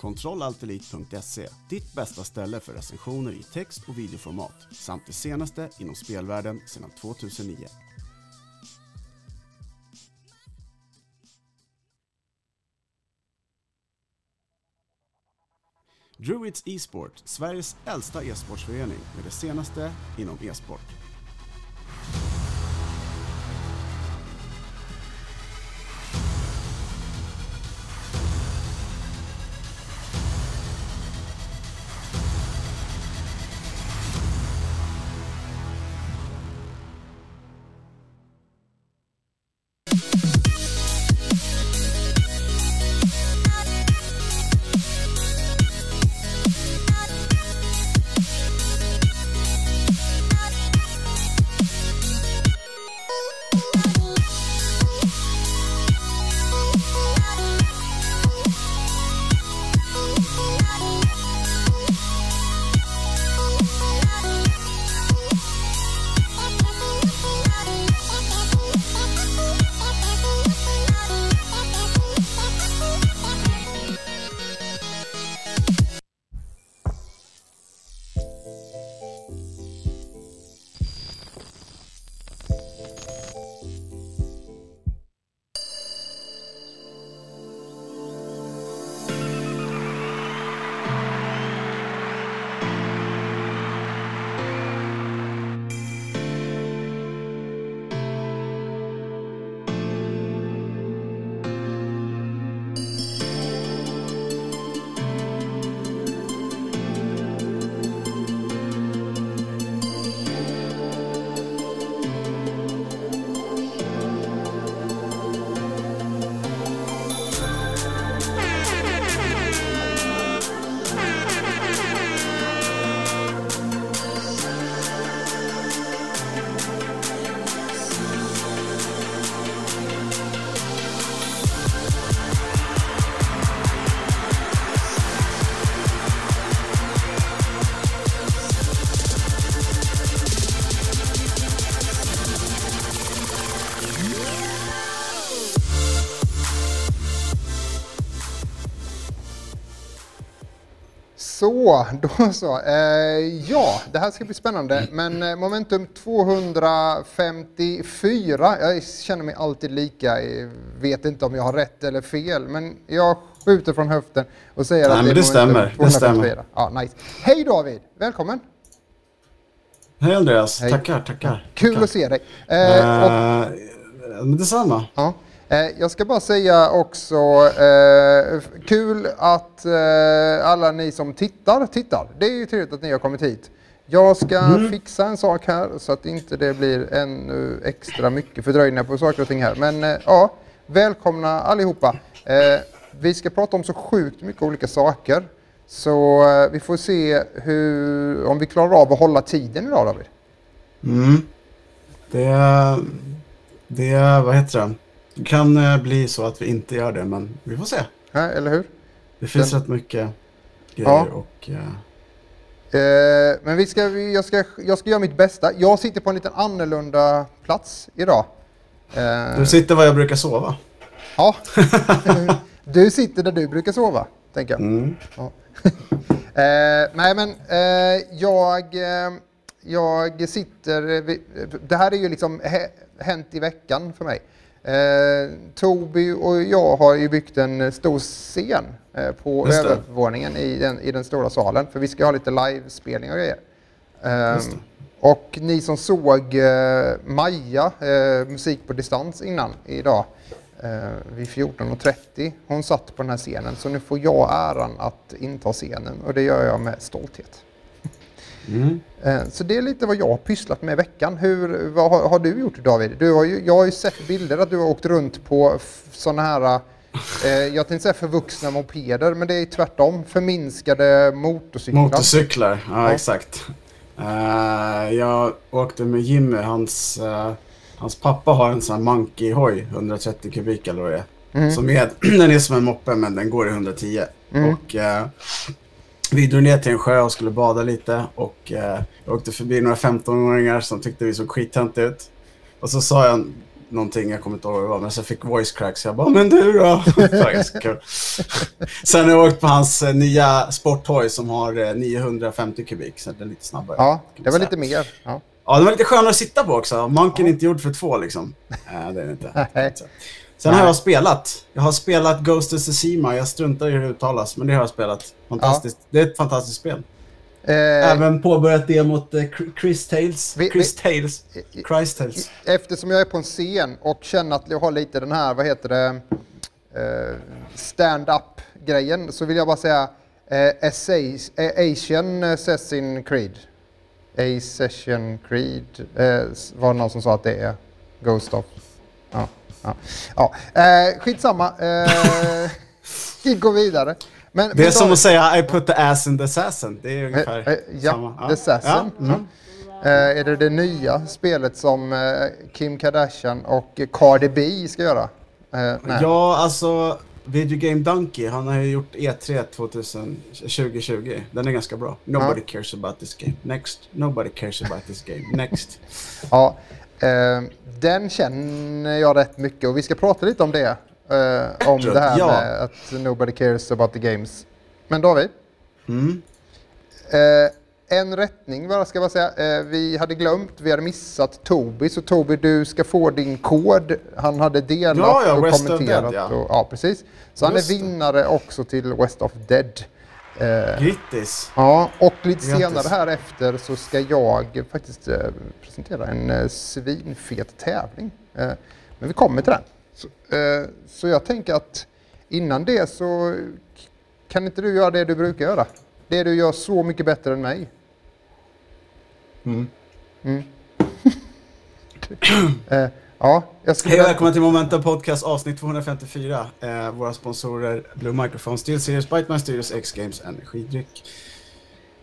Kontrollaltelit.se, ditt bästa ställe för recensioner i text och videoformat samt det senaste inom spelvärlden sedan 2009. Druids eSport, Sveriges äldsta e-sportsförening med det senaste inom e-sport. Då så. Eh, ja, det här ska bli spännande. Men eh, momentum 254. Jag känner mig alltid lika. Jag vet inte om jag har rätt eller fel. Men jag skjuter från höften och säger Nej, att det, det är stämmer. momentum Det stämmer. Ja, nice. Hej David! Välkommen! Hej Andreas, Hej. tackar, tackar. Kul tackar. att se dig. Eh, och, Eh, men detsamma. ja. Eh, jag ska bara säga också, eh, kul att eh, alla ni som tittar, tittar. Det är ju trevligt att ni har kommit hit. Jag ska Mm. fixa en sak här så att inte det blir ännu extra mycket fördröjningar på saker och ting här. Men eh, ja, välkomna allihopa. Eh, vi ska prata om så sjukt mycket olika saker. Så eh, vi får se hur, om vi klarar av att hålla tiden idag David. Mm. Det, det, vad heter det? Det kan eh, bli så att vi inte gör det, men vi får se. Ja, eller hur? Det finns Den- rätt mycket grejer Ja. och... eh, Eh, men vi ska, vi- jag, ska, jag ska göra mitt bästa. Jag sitter på en liten annorlunda plats idag. Eh, du sitter var jag brukar sova. Ja. du sitter där du brukar sova, tänker jag. Mm. Ja. eh, nej, men jag, jag sitter... Det här är ju liksom hä, hänt i veckan för mig. Eh, Toby och jag har ju byggt en stor scen eh, på Just övervåningen i den, i den stora salen. För vi ska ha lite livespelning och grejer. Eh, och ni som såg eh, Maja, eh, musik på distans innan idag, eh, vid 14.30. Hon satt på den här scenen, så nu får jag äran att inta scenen och det gör jag med stolthet. Mm. Eh, så det är lite vad jag har pysslat med i veckan. Hur, vad har, har du gjort David? Du har ju, jag har ju sett bilder att du har åkt runt på sådana här, eh, jag tänkte säga förvuxna mopeder, men det är tvärtom, förminskade motorcyklar. Motorcyklar, ja, Ja. exakt. Eh, jag åkte med Jimmy, hans, eh, hans pappa har en sån här Monkey-hoj, 130 kubik eller vad det är. Mm. Som är, den är som en moppe men den går i 110. Mm. Och eh, vi drog ner till en sjö och skulle bada lite och eh, jag åkte förbi några 15-åringar som tyckte vi såg skittöntiga ut. Och så sa jag någonting, jag kommer inte ihåg vad det var, men så fick voice crack så jag bara “men du då?” Kul. Sen har jag åkt på hans eh, nya sporthoj som har eh, 950 kubik, så det är lite snabbare. Ja, det var lite mer. Ja. Ja, det var lite skönare att sitta på också. Manken är inte gjord för två liksom. Nej, det är det inte. Nej. Sen har Nej. jag spelat. Jag har spelat Ghost of Tsushima. Jag struntar i hur det uttalas, men det har jag spelat. Fantastiskt. Det är ett fantastiskt spel. Eh, Även påbörjat det mot eh, Chr- Chris Tales. Vi- Chris Tales. i- Christ Tales. Eftersom jag är på en scen och känner att jag har lite den här, vad heter det, eh, stand-up grejen så vill jag bara säga eh, eh, Asian Assassin Creed. Assassin Creed eh, var det någon som sa att det är Ghost of. Ja, ja. ja. Eh, skitsamma. Eh, vi går vidare. Men, Det är men som att säga I put the ass in the assassin. Det är ungefär Eh, eh, ja, samma. The Assassin. Ja. Mm. Eh, är det det nya spelet som eh, Kim Kardashian och Cardi B ska göra? Eh. Ja, alltså Video Game Donkey, han har ju gjort E E3 2000, 2020. Den är ganska bra. Nobody cares about this game. Next. Nobody cares about this game. Next. Ja, eh, den känner jag rätt mycket och vi ska prata lite om det. Eh, om det här Ja. med att nobody cares about the games. Men David, Mm. eh, en rättning bara ska jag säga. Eh, vi hade glömt, vi hade missat Toby, så Toby du ska få din kod. Han hade delat Ja, ja, och West kommenterat. Dead, ja. Och, ja, precis. Så han Just är det. vinnare också till West of Dead. Eh, Grattis. Ja, och lite Grattis. senare här efter så ska jag faktiskt eh, presentera en eh, svinfet tävling. Eh, men vi kommer till den. Så, eh, så jag tänker att innan det så kan inte du göra det du brukar göra? Det du gör så mycket bättre än mig. Mm. Eh, ja, jag skulle... Hej och välkomna till Momentum Podcast avsnitt 254. Eh, våra sponsorer Blue Microphone, Steel Series, Biteman Studios, X-Games, Energidryck.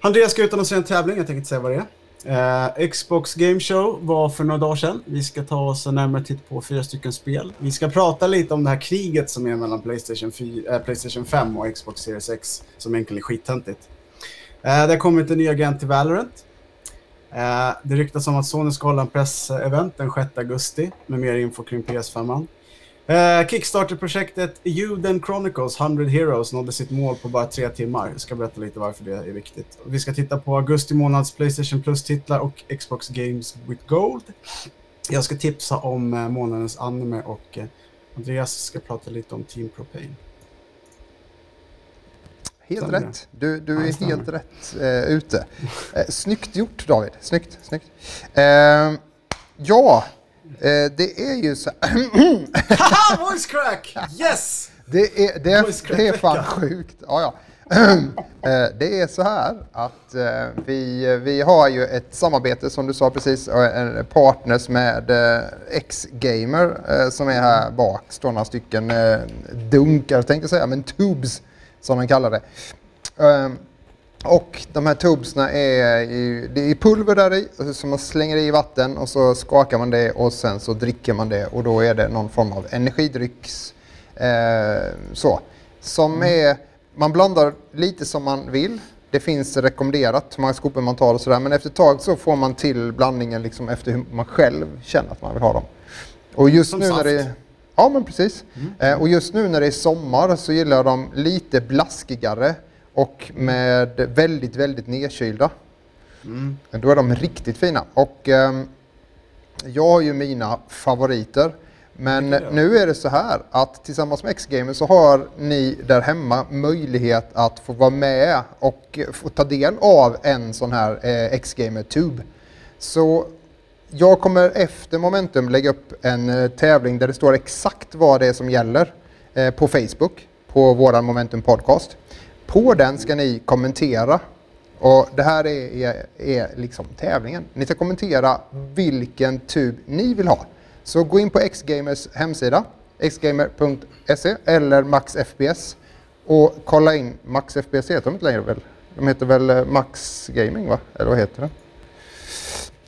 Andreas ska utannonsera en tävling, jag tänker inte säga vad det är. Eh, Xbox Game Show var för några dagar sedan. Vi ska ta oss en närmare titt på fyra stycken spel. Vi ska prata lite om det här kriget som är mellan Playstation, 4, eh, Playstation 5 och Xbox Series X, som egentligen är skittöntigt. Eh, det har kommit en ny agent till Valorant. Eh, det ryktas om att Sony ska hålla en pressevent den 6 augusti med mer info kring PS5. Eh, Kickstarter-projektet Juden Chronicles 100 Heroes nådde sitt mål på bara tre timmar. Jag ska berätta lite varför det är viktigt. Vi ska titta på augusti månads Playstation Plus-titlar och Xbox Games with Gold. Jag ska tipsa om eh, månadens anime och eh, Andreas ska prata lite om Team Propane. Helt Stämmer rätt. Du, du är helt rätt eh, ute. Eh, snyggt gjort David. Snyggt. snyggt. Eh, ja, eh, det är ju så Haha! Voice crack! Yes! Det är, det är, det är fan sjukt. Ja, ja. Eh, Det är så här att eh, vi, vi har ju ett samarbete som du sa precis, och en partners med eh, X-Gamer som är här bak. Står några stycken dunkar tänkte jag säga, men tubes som de kallar det. Ehm, Och de här tubesna är, i, det är pulver där i som man slänger i vatten och så skakar man det och sen så dricker man det och då är det någon form av energidrycks eh, så. Som är, man blandar lite som man vill. Det finns rekommenderat hur många skopor man tar och sådär men efter ett tag så får man till blandningen liksom efter hur man själv känner att man vill ha dem. Och just Som nu när saft. det Ja men precis. Eh, och just nu när det är sommar så gillar jag dem lite blaskigare och med väldigt, väldigt nedkylda. Mm. Då är de riktigt fina. Och ehm, jag har ju mina favoriter. Men nu är det så här att tillsammans med X-Gamer så har ni där hemma möjlighet att få vara med och få ta del av en sån här eh, X-Gamer Tube. Så jag kommer efter Momentum lägga upp en eh, tävling där det står exakt vad det är som gäller eh, på Facebook, på våran Momentum Podcast. På den ska ni kommentera och det här är, är, är liksom tävlingen. Ni ska kommentera vilken tub ni vill ha. Så gå in på Xgamers hemsida, xgamer.se eller MaxFBS och kolla in, MaxFBS heter de inte längre väl? De heter väl eh, Max Gaming va? Eller vad heter det?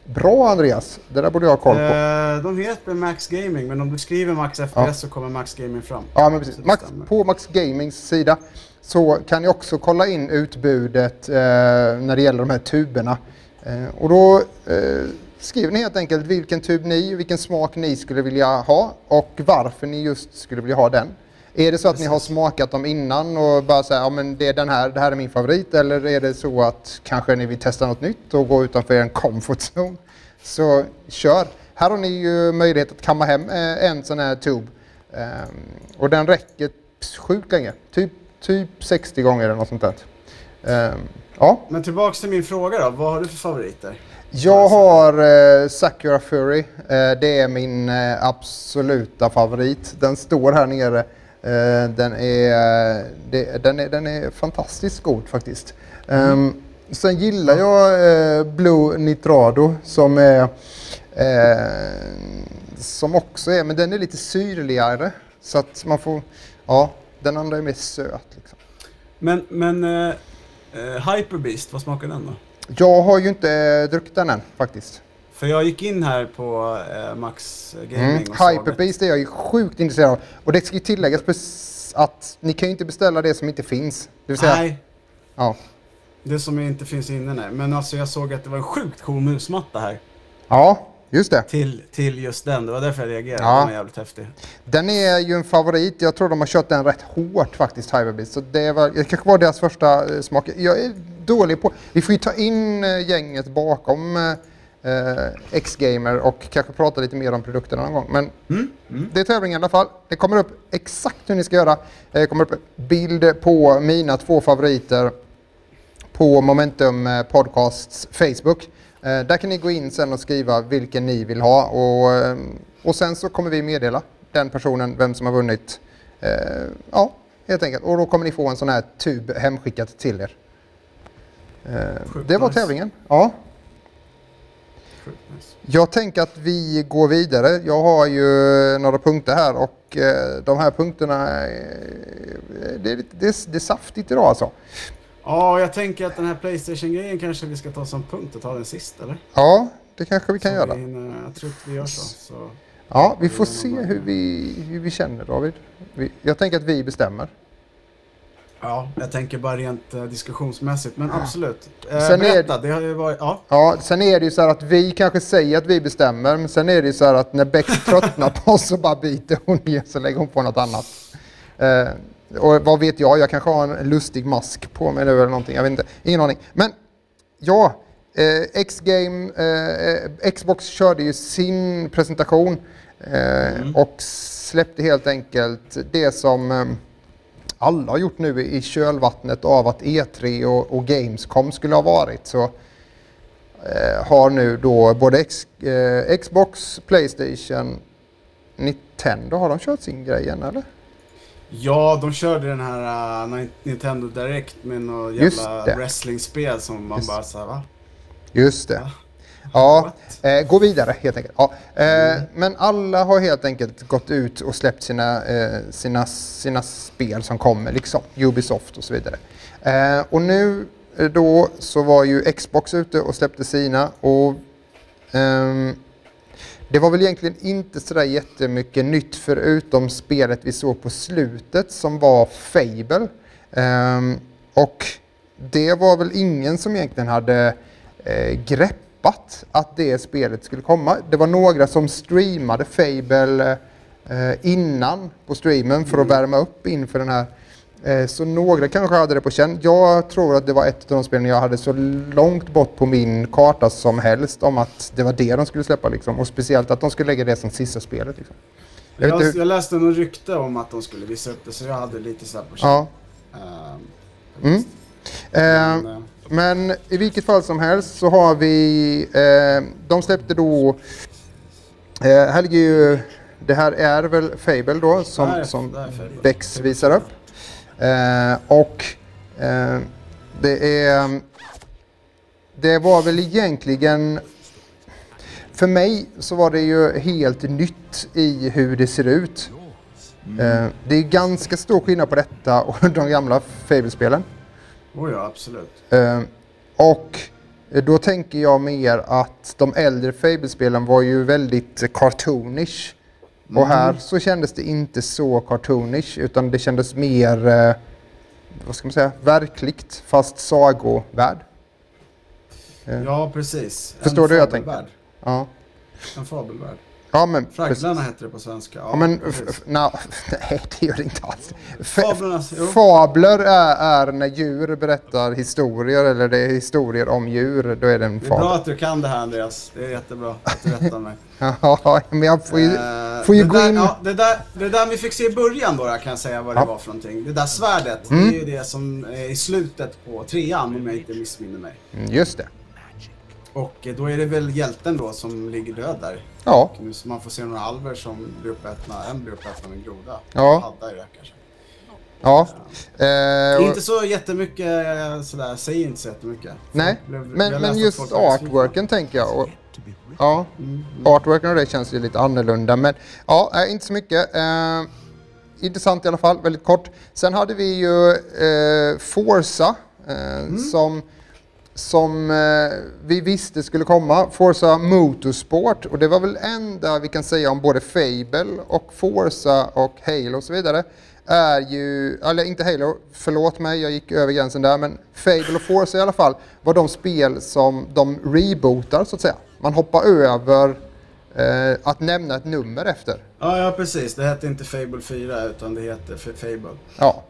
Bra Andreas, det där borde jag ha koll på. Eh, de heter Max Gaming, men om du skriver Max FPS Ja. så kommer Max Gaming fram. Ja, men precis. Max, på Max Gamings sida så kan ni också kolla in utbudet eh, när det gäller de här tuberna. Eh, och då eh, skriver ni helt enkelt vilken tub ni, vilken smak ni skulle vilja ha och varför ni just skulle vilja ha den. Är det så att ni har smakat dem innan och bara säger ja men det är den här, det här är min favorit eller är det så att kanske ni vill testa något nytt och gå utanför er comfort zone? Så kör! Här har ni ju möjlighet att kamma hem eh, en sån här tub Ehm, och den räcker sjukt länge, typ, typ 60 gånger eller något sånt där. Ehm, ja, Men tillbaks till min fråga då, vad har du för favoriter? jag har eh, Sakura Fury. Eh, det är min eh, absoluta favorit. Den står här nere. Eh, den, är, det, den, är, den är fantastiskt god faktiskt. Ehm, sen gillar jag eh, Blue Nitrado som är eh, som också är, men den är lite syrligare. Så att man får, ja, den andra är mer söt liksom. Men, men eh, eh, Hyper Beast, vad smakar den då? Jag har ju inte druckit den än faktiskt. För jag gick in här på eh, Max Gaming Mm. och är jag ju sjukt intresserad av. Och det ska ju tilläggas att ni kan ju inte beställa det som inte finns. Det vill säga, Nej, ja. det som inte finns inne nej. Men alltså jag såg att det var en sjukt cool musmatta här. ja, just det. Till, till just den, det var därför jag reagerade. Ja. Den var jävligt häftig. Den är ju en favorit. Jag tror de har kört den rätt hårt faktiskt, Hyperbeast. Så det, var, det kanske var deras första eh, smak. Jag är dålig på... Vi får ju ta in eh, gänget bakom eh, X-Gamer och kanske prata lite mer om produkterna någon gång. Men det är tävling i alla fall. Det kommer upp exakt hur ni ska göra. Det kommer upp bild på mina två favoriter på Momentum eh, Podcasts Facebook. Eh, där kan ni gå in sen och skriva vilken ni vill ha och, eh, och sen så kommer vi meddela den personen vem som har vunnit. Eh, ja, helt enkelt. Och då kommer ni få en sån här tub hemskickat till er. Eh, det var nice. tävlingen. Ja. Nice. Jag tänker att vi går vidare. Jag har ju några punkter här och eh, de här punkterna, eh, det, är, det, är, det är saftigt idag alltså. Ja, jag tänker att den här Playstation-grejen kanske vi ska ta som punkt och ta den sist, eller? Ja, det kanske vi kan Så göra. Vi hinner, jag tror att vi gör så. så. Ja, vi får se hur vi, hur vi känner David. Vi, jag tänker att vi bestämmer. Ja, jag tänker bara rent eh, diskussionsmässigt, men absolut. Eh, Sen är- berätta, det har ju varit... Ja, Ja, sen är det ju så här att vi kanske säger att vi bestämmer, men sen är det ju så här att när Beck tröttnar på oss så bara byter hon igen så lägger hon på något annat. Eh, och vad vet jag, jag kanske har en lustig mask på mig nu eller någonting, jag vet inte, ingen aning. Men ja, X-Game, Xbox körde ju sin presentation eh, och släppte helt enkelt det som alla har gjort nu i kölvattnet av att E3 och, och Gamescom skulle ha varit. Så eh, har nu då både X, eh, Xbox, Playstation, Nintendo, har de kört sin grej än eller? ja de körde den här uh, Nintendo Direct med något jävla wrestlingspel som man Just- bara såhär, va? Just det. Va? Ja, eh, gå vidare helt enkelt. Ja, eh, Men alla har helt enkelt gått ut och släppt sina, eh, sina, sina spel som kommer, liksom Ubisoft och så vidare. Eh, och nu eh, då så var ju Xbox ute och släppte sina och ehm, det var väl egentligen inte sådär jättemycket nytt förutom spelet vi såg på slutet som var Fable. Ehm, och det var väl ingen som egentligen hade eh, greppat att det spelet skulle komma. Det var några som streamade Fable eh, innan på streamen för att värma upp inför den här. Eh, så några kanske hade det på känn. Jag tror att det var ett av de spelen jag hade så långt bort på min karta som helst om att det var det de skulle släppa liksom. Och speciellt att de skulle lägga det som sista spelet. Liksom. Jag Jag, inte jag, hur- läste något rykte om att de skulle visa upp det, så jag hade lite såhär på känn. Ja. Ehm, Mm. Men, eh, Men i vilket fall som helst så har vi, eh, de släppte då, eh, här ligger ju, det här är väl Fable då som, är- som. Bex visar upp. Eh, och eh, det är, det var väl egentligen, för mig så var det ju helt nytt i hur det ser ut. Eh, det är ganska stor skillnad på detta och de gamla Fable-spelen. Oh ja, absolut. Eh, och Eh, Då tänker jag mer att de äldre Fable-spelen var ju väldigt cartoonish. Och här så kändes det inte så cartoonish utan det kändes mer, eh, vad ska man säga, verkligt fast sagovärld. Ja, precis. Förstår en du hur jag tänker? Ja, En fabelvärld. Ja men. Fragglarna heter det på svenska. Ja, Ja, men, nej, det gör det inte alls. Fablernas. Fabler är, är när djur berättar historier eller det är historier om djur. Då är det en Det är bra fabel. att du kan det här Andreas. Det är jättebra att du rättar mig. Ja, men jag får ju, Eh, får ju det, gå där, in... ja, det, där, det där vi fick se i början då, jag kan säga vad det Ja. var för någonting. Det där svärdet, Mm. det är ju det som är i slutet på trean om jag inte missminner mig. Mm, Just det. Och eh, då är det väl hjälten då som ligger död där. Ja, Och nu- Så man får se några alver som blir uppätna, en blir uppäten av en groda. Ja. Hadda är det kanske. ja. Det är Eh, inte så jättemycket eh, sådär, säger inte så jättemycket. nej, blev- men, men just artworken tänker jag. Och, ja, Mm. artworken och det känns ju lite annorlunda. Men ja, inte så mycket. Eh, intressant i alla fall, väldigt kort. Sen hade vi ju eh, Forza eh, Mm. som, som eh, vi visste skulle komma. Forza Motorsport och det var väl enda vi kan säga om både Fable och Forza och Halo och så vidare är ju, eller inte Halo, förlåt mig, jag gick över gränsen där, men Fable och Forza i alla fall var de spel som de rebootar så att säga. Man hoppar över eh, att nämna ett nummer efter. Ja, ja, precis. Det hette inte Fable 4 utan det heter Fable. Ja,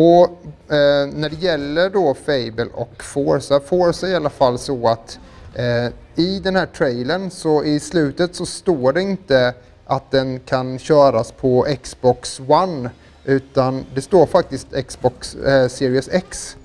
och eh, när det gäller då Fable och Forza, Forza är i alla fall så att eh, i den här trailern så i slutet så står det inte att den kan köras på Xbox One utan det står faktiskt Xbox eh, Series X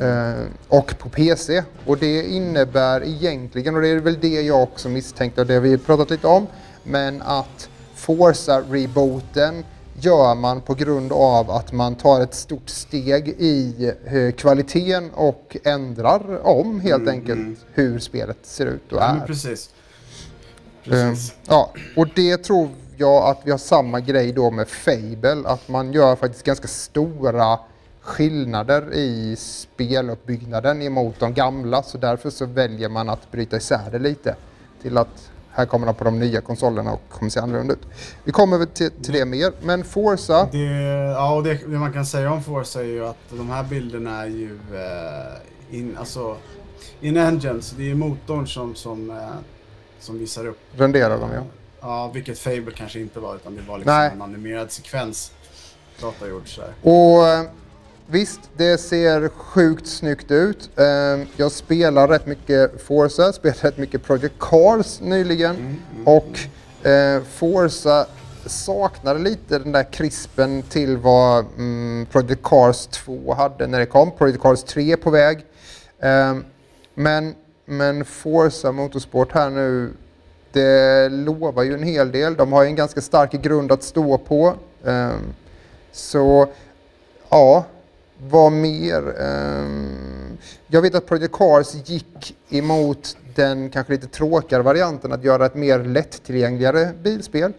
eh, och på PC. Och det innebär egentligen, och det är väl det jag också misstänkte och det vi pratat lite om, men att Forza-rebooten gör man på grund av att man tar ett stort steg i eh, kvaliteten och ändrar om helt enkelt hur spelet ser ut och Ja, är. precis. Eh, Precis. Ja, och det tror jag att vi har samma grej då med Fable, att man gör faktiskt ganska stora skillnader i speluppbyggnaden emot de gamla, så därför så väljer man att bryta isär det lite till att här kommer de på de nya konsolerna och kommer se annorlunda ut. Vi kommer väl till, till det mer, men Forza, Det, ja, och det, det man kan säga om Forza är ju att de här bilderna är ju eh, in, alltså, in engine, så det är motorn som, som, eh, som visar upp. renderar de ja. Ja, vilket Fable kanske inte var, utan det var liksom Nej. en animerad sekvens datagjord. Och eh, visst, det ser sjukt snyggt ut. Eh, Jag spelar rätt mycket Forza, spelat rätt mycket Project Cars nyligen. Och eh, Forza saknade lite den där krispen till vad mm, Project Cars 2 hade när det kom. Project Cars 3 är på väg. Eh, men, men Forza Motorsport här nu, det lovar ju en hel del. De har ju en ganska stark grund att stå på. Eh, så ja, vad mer? Ehm, jag vet att Project Cars gick emot den kanske lite tråkigare varianten att göra ett mer lättillgängligare bilspel.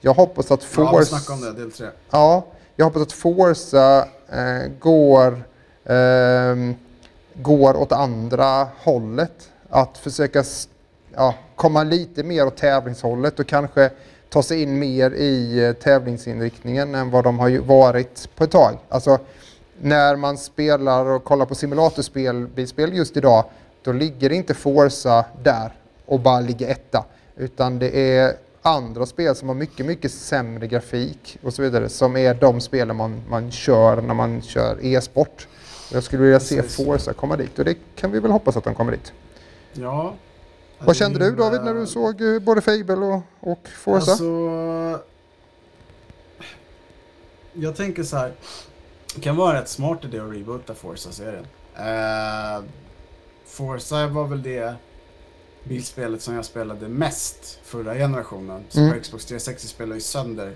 Jag hoppas att Ja, Forza... snackade om det, del 3. Ja, jag hoppas att Forza eh, går, ehm, går åt andra hållet. Att försöka ja, komma lite mer åt tävlingshållet och kanske ta sig in mer i eh, tävlingsinriktningen än vad de har varit på ett tag. Alltså, när man spelar och kollar på simulatorspel bilspel just idag, då ligger inte Forza där och bara ligger etta. Utan det är andra spel som har mycket, mycket sämre grafik och så vidare som är de spelen man, man kör när man kör e-sport. Jag skulle vilja se Precis. Forza komma dit och det kan vi väl hoppas att de kommer dit. Ja. Vad kände du David när du såg eh, både Fable och, och Forza? Alltså, jag tänker så här. Det kan vara rätt smart idé att reboota Forza-serien. Uh, Forza var väl det bilspelet som jag spelade mest förra generationen. Så Mm. på Xbox 360 spelade jag sönder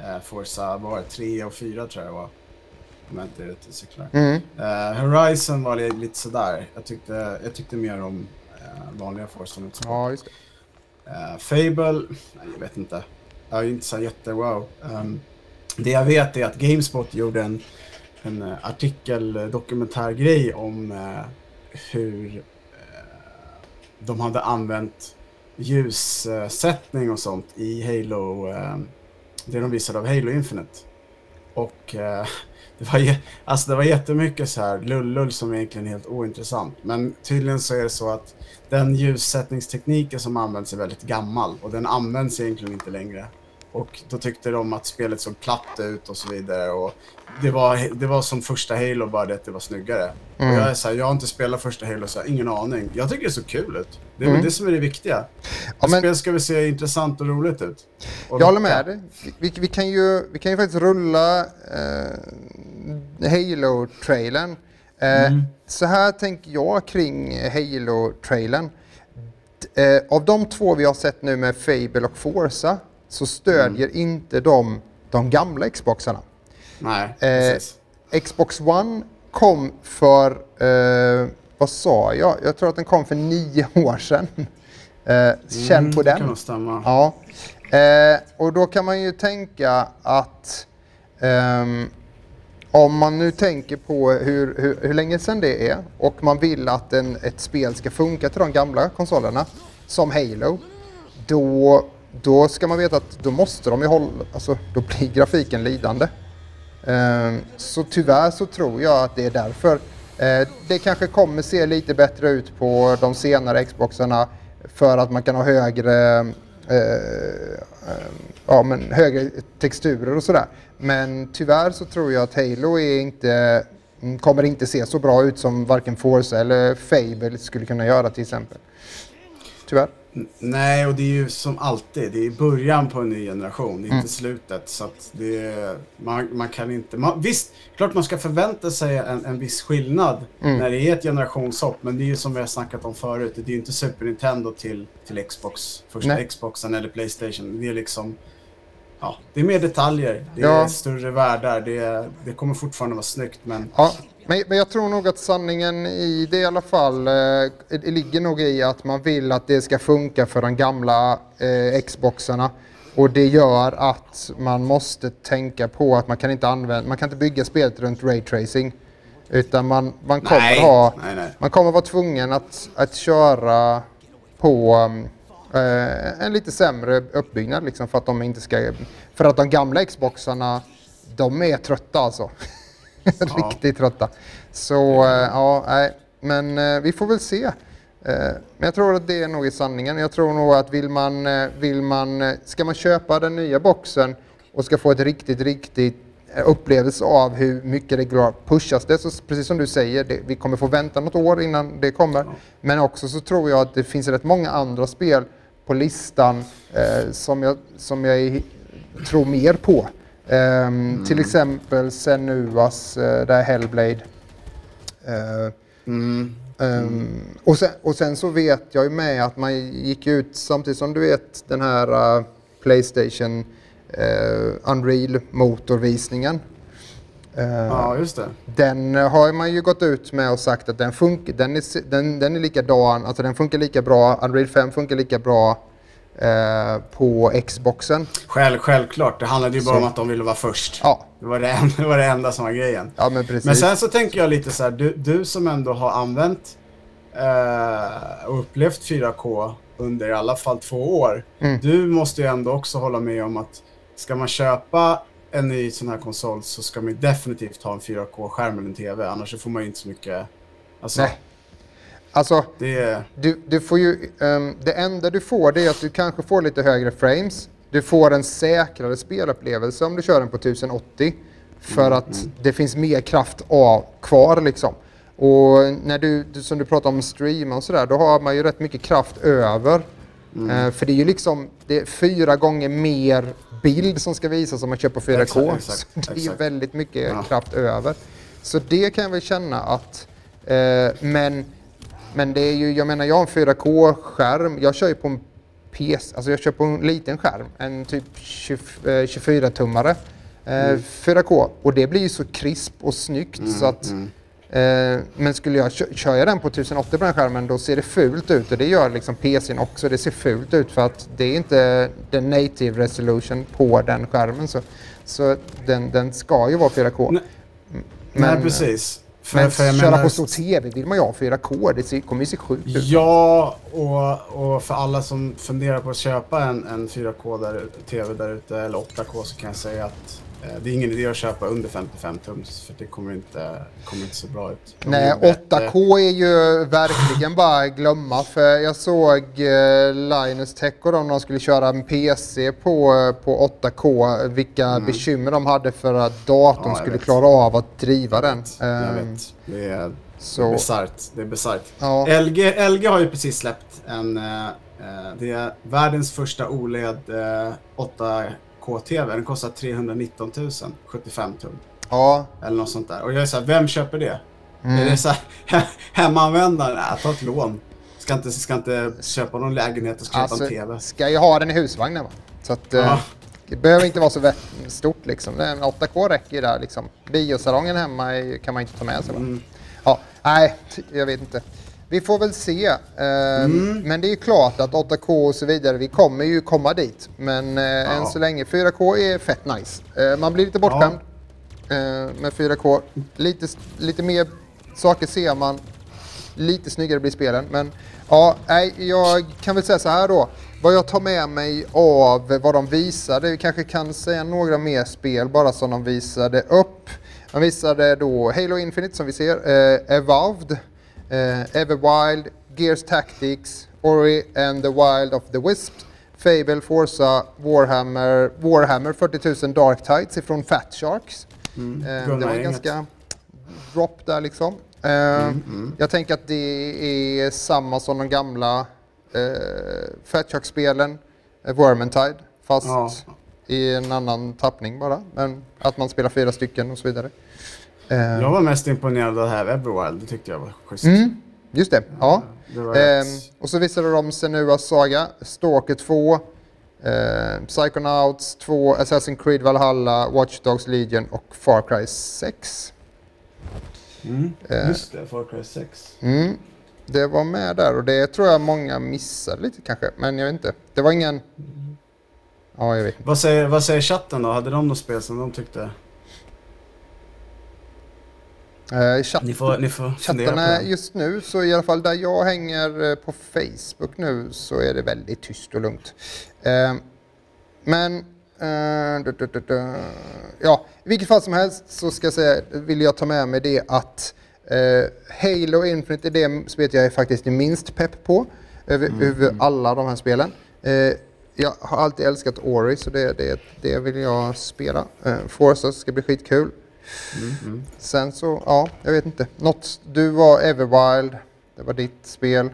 uh, Forza, var det, 3 och 4 tror jag var. Om jag inte är ute och cyklar. Mm. Eh, Horizon var li- lite sådär. Jag tyckte, jag tyckte mer om uh, vanliga Forza. Ja, just det. Fable, nej, jag vet inte. Jag är inte så jätte-wow. Um, det jag vet är att Gamespot gjorde en, en eh, artikel, dokumentärgrej om eh, hur, eh, de hade använt ljussättning och sånt i Halo, eh, det de visade av Halo Infinite. Och eh, det, var, alltså det var jättemycket så här lullull som egentligen är helt ointressant. Men tydligen så är det så att den ljussättningstekniken som används är väldigt gammal och den används egentligen inte längre. Och då tyckte de att spelet såg platt ut och så vidare. Och det, var, det var som första Halo, bara det att det var snyggare. Mm. Och jag är så här, jag har inte spelat första Halo, så jag har ingen aning. Jag tycker det ser kul ut. Det är mm. det som är det viktiga. Ja, men... Spel ska väl se intressant och roligt ut. Och jag håller med dig. Vi, vi, kan ju, vi kan ju faktiskt rulla eh, Halo-trailern. Eh, mm. Så här tänker jag kring Halo-trailern. Eh, av de två vi har sett nu med Fable och Forza så stödjer mm. inte de de gamla Xboxarna. Nej, eh, Xbox One kom för, eh, vad sa jag? Jag tror att den kom för nio år sedan. Eh, känn på mm, den. Kan stämma. Ja. Eh, och då kan man ju tänka att um, om man nu tänker på hur, hur, hur, länge sedan det är och man vill att en, ett spel ska funka till de gamla konsolerna, som Halo, då då ska man veta att då måste de ju hålla, alltså då blir grafiken lidande. Ehm, så tyvärr så tror jag att det är därför. Ehm, det kanske kommer se lite bättre ut på de senare Xboxarna för att man kan ha högre, ehm, ja, men högre texturer och sådär. Men tyvärr så tror jag att Halo är inte, mm, kommer inte se så bra ut som varken Forza eller Fable skulle kunna göra till exempel. Tyvärr. Nej, och det är ju som alltid. Det är början på en ny generation, mm. inte slutet. Så det är, man, man kan inte... Man, visst, klart man ska förvänta sig en, en viss skillnad mm. när det är ett generationshopp. Men det är ju som vi har snackat om förut. Det är ju inte Super Nintendo till, till Xbox. Första Nej. Xboxen eller Playstation. Det är liksom... Ja, det är mer detaljer. Det är ja. större världar. Det, det kommer fortfarande vara snyggt, men... Ja. Men, men, jag tror nog att sanningen i det i alla fall eh, ligger nog i att man vill att det ska funka för de gamla eh, Xboxarna. Och det gör att man måste tänka på att man kan inte använda, man kan inte bygga spelet runt raytracing. Utan man, man kommer nej, ha, nej, nej. man kommer vara tvungen att, att köra på eh, en lite sämre uppbyggnad liksom för att de inte ska, för att de gamla Xboxarna, de är trötta alltså. Riktigt trötta. Så eh, ja, nej. Men eh, vi får väl se. Eh, men jag tror att det är nog i sanningen. Jag tror nog att vill man, vill man, ska man köpa den nya boxen och ska få ett riktigt, riktigt upplevelse av hur mycket det pushas det. Så precis som du säger, det, vi kommer få vänta något år innan det kommer. Men också så tror jag att det finns rätt många andra spel på listan eh, som, jag, som jag tror mer på. Um, mm. Till exempel Senuas, uh, där Hellblade. Uh, mm. Um, och, sen, och sen så vet jag ju med att man gick ut samtidigt som du vet den här uh, Playstation uh, Unreal motorvisningen. Uh, ja, just det. Den har man ju gått ut med och sagt att den funkar, den är, den, den är likadan, alltså den funkar lika bra, Unreal 5 funkar lika bra Eh, på Xboxen. Själv, självklart, det handlade ju bara så. om att de ville vara först. Ja. Det, var det, enda, det var det enda som var grejen. Ja, men, precis. men sen så tänker jag lite så här, du, du som ändå har använt eh, och upplevt 4K under i alla fall två år. Mm. Du måste ju ändå också hålla med om att ska man köpa en ny sån här konsol så ska man definitivt ha en 4K-skärm eller en TV. Annars får man ju inte så mycket... Alltså, Nej. Alltså, det... du, du får ju, um, det enda du får det är att du kanske får lite högre frames. Du får en säkrare spelupplevelse om du kör den på 1080. För mm, att mm. det finns mer kraft av, kvar liksom. Och när du, som du pratar om streama och sådär, då har man ju rätt mycket kraft över. Mm. Uh, för det är ju liksom, det är fyra gånger mer bild som ska visas om man kör på 4K. Exakt, exakt, det är ju väldigt mycket ja. kraft över. Så det kan jag väl känna att, uh, men men det är ju, jag menar jag har en 4K-skärm. Jag kör ju på en PC, alltså jag kör på en liten skärm. En typ 24-tummare. Eh, mm. 4K. Och det blir ju så krisp och snyggt mm, så att mm. Eh, men skulle jag köra den på 1080 på den skärmen då ser det fult ut och det gör liksom PCn också. Det ser fult ut för att det är inte den native resolution på den skärmen. Så, så den, den ska ju vara 4K. Nej, men, Nej precis. För, men för köra menar- på stor TV vill man ju ha 4K. Det ser- kommer ju se sjukt ut. Ja, och, och för alla som funderar på att köpa en, en 4K där, TV där ute, eller 8K, så kan jag säga att Eh, det är ingen idé att köpa under 55 tums för det kommer inte, kommer inte se bra ut. Nej, 8K eh, är ju verkligen bara glömma för jag såg eh, Linus Tech och de, de skulle köra en PC på, på 8K, vilka mm. bekymmer de hade för att datorn ja, skulle vet. klara av att driva den. Ehm, vet. Det är, så. det är bisarrt. Är bisarrt. Ja. LG, LG har ju precis släppt en det är världens första OLED 8 K-TV. Den kostar 319 000, 75 tum. Ja. Eller något sånt där. Och jag är så här, vem köper det? Mm. Är det så här, hemmaanvändaren? Äh, ta ett lån. Ska inte, ska inte köpa någon lägenhet och alltså, ska alltså, köpa en TV. Ska ju ha den i husvagnen va? Så att, ja. Eh, det behöver inte vara så stort liksom. 8K räcker ju där liksom. Biosalongen hemma kan man inte ta med sig? Mm. Ja, nej, jag vet inte. Vi får väl se. Eh, Mm. Men det är klart att 8K och så vidare, vi kommer ju komma dit. Men eh, än så länge, 4K är fett nice. Eh, man blir lite bortskämd eh, med 4K. Lite, lite mer saker ser man. Lite snyggare blir spelen. Men ja, jag kan väl säga så här då. Vad jag tar med mig av vad de visade, vi kanske kan säga några mer spel bara som de visade upp. De visade då Halo Infinite som vi ser, eh, Evolved, eh, Everwild, Gears Tactics, Ori and the Wild of the Wisps, Fable, Forza, Warhammer, Warhammer 40 000 Dark Tides ifrån Fat Sharks. Eh, det var ganska drop där liksom. Eh, Mm, Jag tänker att det är samma som de gamla eh, Fat Shark-spelen, eh, Vermintide, fast Ja. i en annan tappning bara. Men att man spelar fyra stycken och så vidare. Eh, Jag var mest imponerad av det här Everwild. Det tyckte jag var schysst. mm, just det, ja. Det Ehm, och så visade de Senuas Saga, Stalker 2, eh, Psychonauts 2, Assassin's Creed Valhalla, Watch Dogs Legion och Far Cry 6. Mm. eh, Just det, Far Cry 6. Mm, det var med där och det tror jag många missade lite kanske, men jag vet inte. Det var ingen... Ja, jag vet. Vad säger, vad säger chatten då? Hade de något spel som de tyckte? Eh, chatt, Ni får, ni får chattarna just nu, så i alla fall där jag hänger eh, på Facebook nu så är det väldigt tyst och lugnt. Eh, men... eh, du, du, du, du. Ja, i vilket fall som helst så ska jag säga, vill jag ta med mig det att eh, Halo Infinite är det spelet jag är faktiskt är minst pepp på över, över alla de här spelen. Eh, jag har alltid älskat Ori så det, det, det vill jag spela. Eh, Forza ska bli skitkul. Sen så, ja, jag vet inte. Något, du var Everwild, det var ditt spel.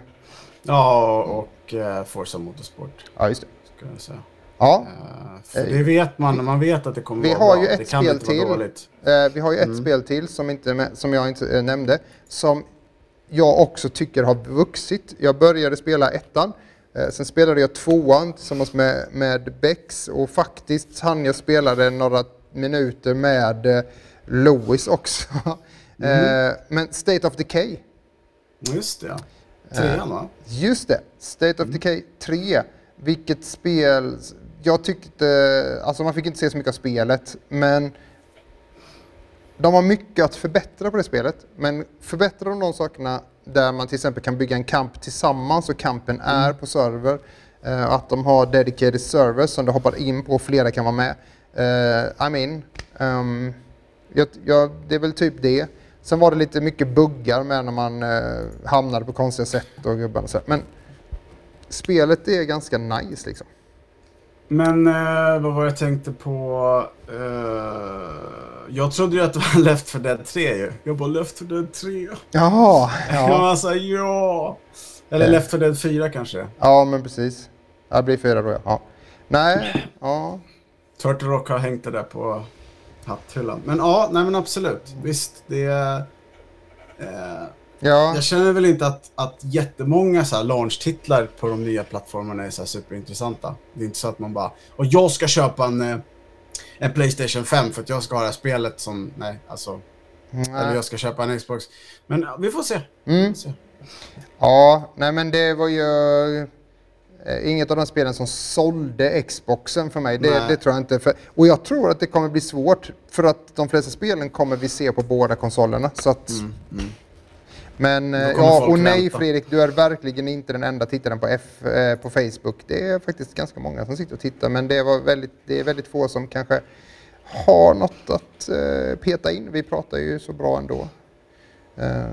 Ja, och uh, Forza Motorsport. Ja, just det. Ska jag säga. Ja, för det vet man, man vet att det kommer Vi vara har bra. ju det ett kan spel inte vara till. dåligt. eh, vi har ju ett spel till som, inte, som jag inte nämnde, som jag också tycker har vuxit. Jag började spela ettan, sen spelade jag tvåan tillsammans med, med Bex och faktiskt hann jag spelade några minuter med eh, Louis också. eh, men State of Decay, Just det, ja. Trean va? Just det, State of Decay 3. Vilket spel, jag tyckte, alltså man fick inte se så mycket av spelet, men de har mycket att förbättra på det spelet. Men förbättrar de de sakerna där man till exempel kan bygga en kamp tillsammans och kampen är på server, eh, att de har dedicated servers som du hoppar in på och flera kan vara med. Eh, I mean, ehm, jag, jag, det är väl typ det. Sen var det lite mycket buggar med när man eh, hamnade på konstiga sätt och gubbarna så här. Men spelet är ganska nice liksom. Men eh, vad var jag tänkte på? Eh, jag trodde ju att det var Left 4 Dead 3 ju. Jag bara Left 4 Dead 3. Jaha, Jag ja. var såhär ja. Eller Eh. Left 4 Dead 4 kanske. ja men precis. Det blir fyra då ja. ja. Nej, ja. Turtle Rock har hängt det där på hatthyllan. Men ja, nej men absolut. Visst, det. Eh, Ja, jag känner väl inte att, att jättemånga så här launch-titlar på de nya plattformarna är så här superintressanta. Det är inte så att man bara, och jag ska köpa en, eh, en Playstation 5 för att jag ska ha det här spelet som, nej, alltså, eller nej. jag ska köpa en Xbox. Men vi får se. Vi Mm. får se. ja, nej men det var ju... Eh, Inget av de spelen som sålde Xboxen för mig. Det, det tror jag inte. För, och jag tror att det kommer bli svårt för att de flesta spelen kommer vi se på båda konsolerna. Så att, Men eh, Då kommer ja, och nej vänta. Fredrik, du är verkligen inte den enda tittaren på, F, eh, på Facebook. Det är faktiskt ganska många som sitter och tittar men det, var väldigt, det är väldigt få som kanske har något att eh, peta in. Vi pratar ju så bra ändå. Eh,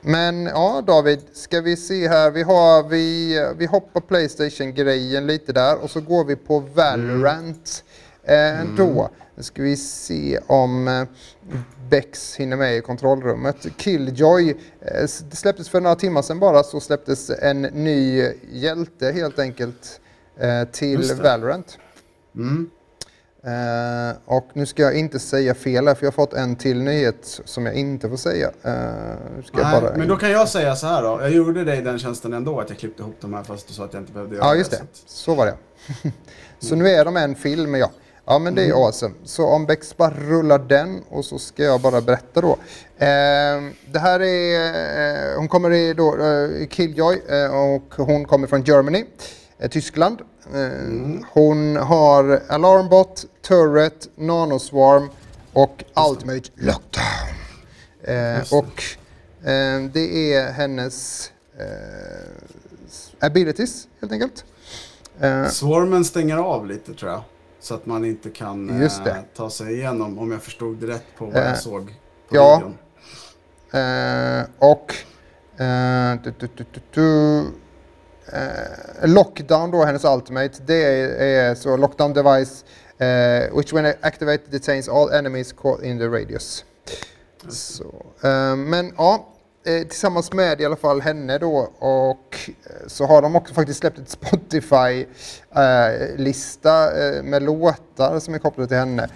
men ja, David, ska vi se här. Vi, har, vi, vi hoppar Playstation-grejen lite där och så går vi på Valorant eh, då. Nu ska vi se om eh, Bex hinner med i kontrollrummet. Killjoy, eh, det släpptes för några timmar sedan bara så släpptes en ny hjälte helt enkelt eh, till. Valorant. Mm. Eh, och nu ska jag inte säga fel här för jag har fått en till nyhet som jag inte får säga. Eh, Nej, bara... men då kan jag säga så här då. Jag gjorde dig den tjänsten ändå att jag klippte ihop de här fast du sa att jag inte behövde göra Ja, just det. så att- Så var det. så nu är de en film, ja. Ja, men det är Mm. awesome. Så om Bex bara rullar den och så ska jag bara berätta då. Eh, det här är, eh, hon kommer i då, eh, Killjoy eh, och hon kommer från Germany, Tyskland. Eh, Mm. Hon har Alarmbot, Turret, Nanoswarm och Ultimate Lockdown. Eh, och eh, det är hennes eh, abilities helt enkelt. Eh, Swarmen stänger av lite tror jag. Så att man inte kan eh, ta sig igenom om jag förstod det rätt på vad Eh, jag såg på ja. videon. Eh, och eh, du, du, du, eh, Eh, lockdown då, hennes ultimate, det är, är så lockdown device eh, which when activated detains all enemies caught in the radius. Så, eh, men ja, eh, tillsammans med i alla fall henne då och eh, så har de också faktiskt släppt ett Spotify-lista eh, eh, med låtar som är kopplade till henne.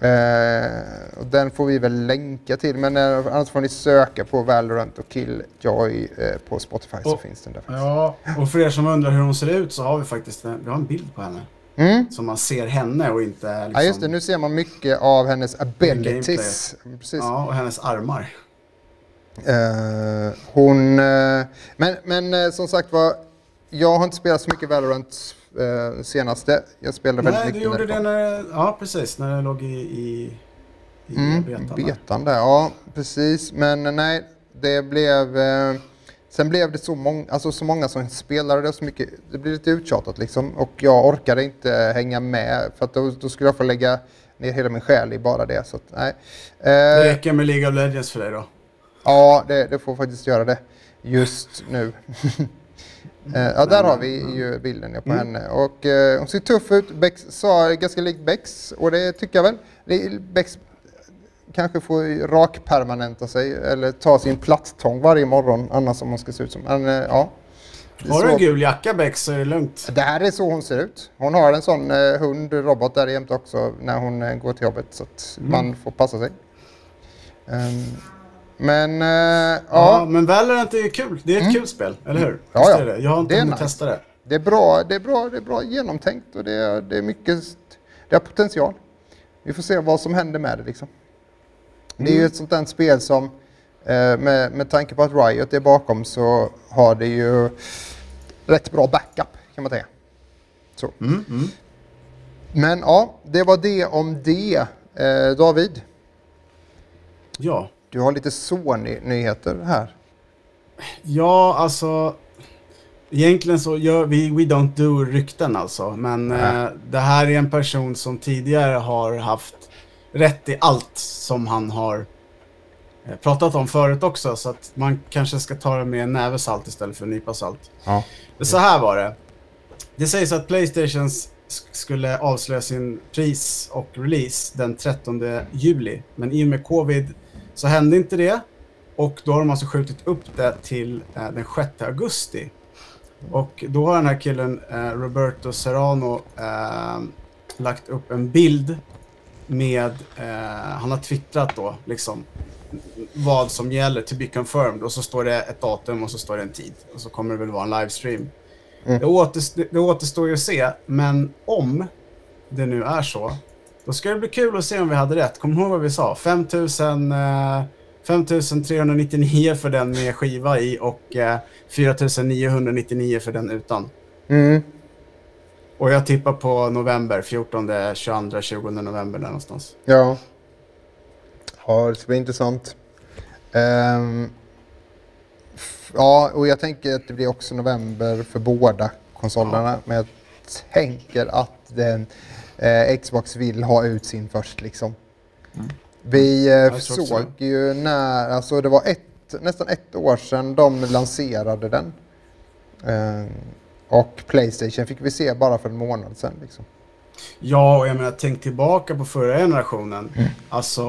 Eh, och den får vi väl länka till, men eh, annars får ni söka på Valorant och Killjoy eh, på Spotify så Och- finns den där faktiskt. Ja, och för er som undrar hur hon ser ut så har vi faktiskt en, vi har en bild på henne. Mm. Så man ser henne och inte liksom, Ja just det, nu ser man mycket av hennes abilities. Precis. Ja, och hennes armar. Eh, hon, eh, men, men eh, som sagt var, jag har inte spelat så mycket Valorant uh, senaste. Jag spelade väldigt Nej, du mycket gjorde när det när Ja, precis. När det låg i, i, i Mm, betan. betan där, ja precis. Men eh, nej, det blev... Eh, sen blev det så, mång, alltså, så många som spelade det så mycket. Det blev lite uttjatat liksom. Och jag orkade inte hänga med. För att då, då skulle jag få lägga ner hela min själ i bara det. Så att, nej. Det Eh, räcker med League of Legends för dig då. Ja, det, det får faktiskt göra det just nu. Eh, ja, där har vi ju bilden på Mm. henne. Och eh, hon ser tuff ut. Bex sa ganska lik Bex och det tycker jag väl. Det- Bex kanske får rakpermanenta sig eller ta sin plattång varje morgon annars om hon ska se ut som. Men eh, ja. Har du en gul jacka Bex så är det lugnt. det här är så hon ser ut. Hon har en sån eh, hund, robot där jämte också när hon eh, går till jobbet så att Mm. man får passa sig. Ehm, men eh, Ja, ja, men Valorant är kul. Det är ett kul spel, eller hur? Ja, ja. det? Jag har inte Det hunnit nice. testa det. det är bra, det är bra, det är bra genomtänkt och det är, det är mycket, det har potential. Vi får se vad som händer med det liksom. Det är ju Mm. ett sånt där spel som eh, med, med tanke på att Riot är bakom så har det ju rätt bra backup kan man säga. Så. Mm, mm. Men ja, det var det om det. Eh, David, Ja. Du har lite Sony-nyheter här. Ja, alltså. Egentligen så gör vi We Don't Do rykten alltså. Men eh, det här är en person som tidigare har haft rätt i allt som han har eh, pratat om förut också. Så att man kanske ska ta det med en näve salt istället för en nypa salt. Ja. Så här var det. Det sägs att Playstation sk- skulle avslöja sin pris och release den 13 juli. Men i och med covid så hände inte det. Och då har de alltså skjutit upp det till eh, den 6 augusti. Och då har den här killen, eh, Roberto Serrano, eh, lagt upp en bild med, eh, han har twittrat då, liksom vad som gäller to be confirmed och så står det ett datum och så står det en tid och så kommer det väl vara en livestream. Mm. Det, återstår, det återstår ju att se, men om det nu är så, då ska det bli kul att se om vi hade rätt. Kommer du ihåg vad vi sa? 5000, eh, 5399 för den med skiva i och eh, 4999 för den utan. Mm. Och jag tippar på november, 14, 22, 20 november där någonstans. Ja. Ja, det ska bli intressant. F- ja, och jag tänker att det blir också november för båda konsolerna. Men jag tänker att den, eh, Xbox vill ha ut sin först liksom. Vi eh, såg ju när, alltså det var ett, nästan ett år sedan de lanserade den. Ehm, och Playstation fick vi se bara för en månad sedan. Liksom. Ja, och jag menar, tänk tillbaka på förra generationen. Mm. Alltså,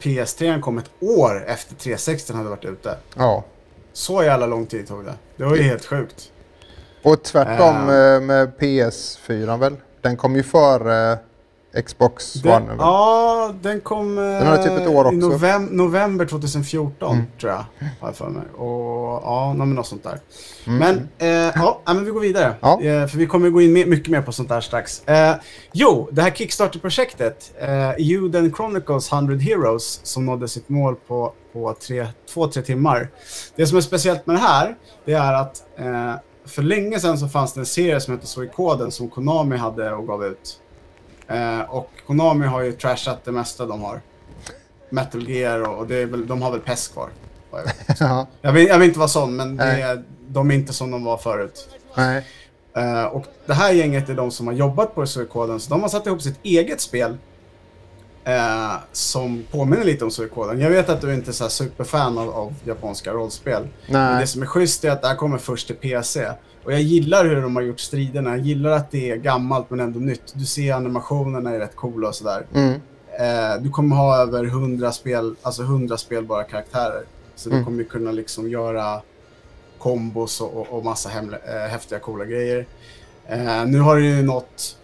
PS3 kom ett år efter 360 hade varit ute. Ja. Så jävla lång tid tog det. Det var ju helt sjukt. Och tvärtom eh, med PS4 väl? Den kom ju före Xbox Den, One. väl? ja, den kom Den har typ ett år eh, i också. novem november 2014 Mm. tror jag. Har jag för mig. Och ja, något sånt där. Mm. Men, eh, ja, men vi går vidare. Ja. Eh, för vi kommer gå in med, mycket mer på sånt där strax. Eh, jo, det här Kickstarter-projektet, eh, Juden Chronicles 100 Heroes, som nådde sitt mål på, på tre, två, tre timmar. Det som är speciellt med det här, det är att eh, för länge sedan så fanns det en serie som hette Suikoden som Konami hade och gav ut. Eh, och Konami har ju trashat det mesta de har. Metal Gear och, och det är väl, de har väl PES kvar. vad jag vet. Ja, Jag vill, jag vill inte vara sån, men är, de är inte som de var förut. nej. Eh, och det här gänget är de som har jobbat på Suikoden, så de har satt ihop sitt eget spel eh, som påminner lite om Suikoden. Jag vet att du inte är så superfan av, av japanska rollspel. Men nej. det som är schysst är att det här kommer först till PC. Och jag gillar hur de har gjort striderna. Jag gillar att det är gammalt men ändå nytt. Du ser animationerna är rätt coola och sådär. Mm. Eh, du kommer ha över 100, spel, alltså 100 spelbara karaktärer. Så du Mm. kommer ju kunna liksom göra kombos och, och, och massa hemle, eh, häftiga coola grejer. Eh, nu har det ju nått...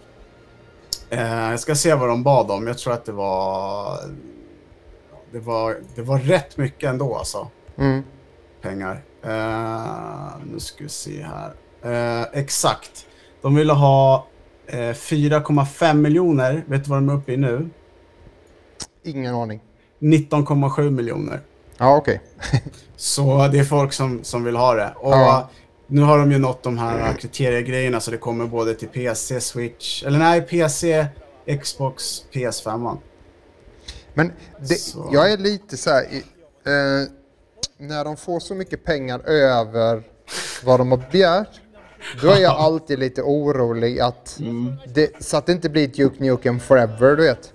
Eh, jag ska se vad de bad om. Jag tror att det var... Det var, det var rätt mycket ändå alltså. Mm. Pengar. Eh, nu ska vi se här. Eh, exakt. De ville ha eh, 4,5 miljoner. Vet du vad de är uppe i nu? Ingen aning. 19,7 miljoner. Ja, okej. Så det är folk som, som vill ha det. Och Ja. Nu har de ju nått de här kriteriegrejerna så det kommer både till PC, Switch, eller nej, PC, Xbox, PS5. Men det, jag är lite så här... Eh, när de får så mycket pengar över vad de har begärt, då är jag alltid lite orolig att det, så att det inte blir Duke Nukem Forever, du vet.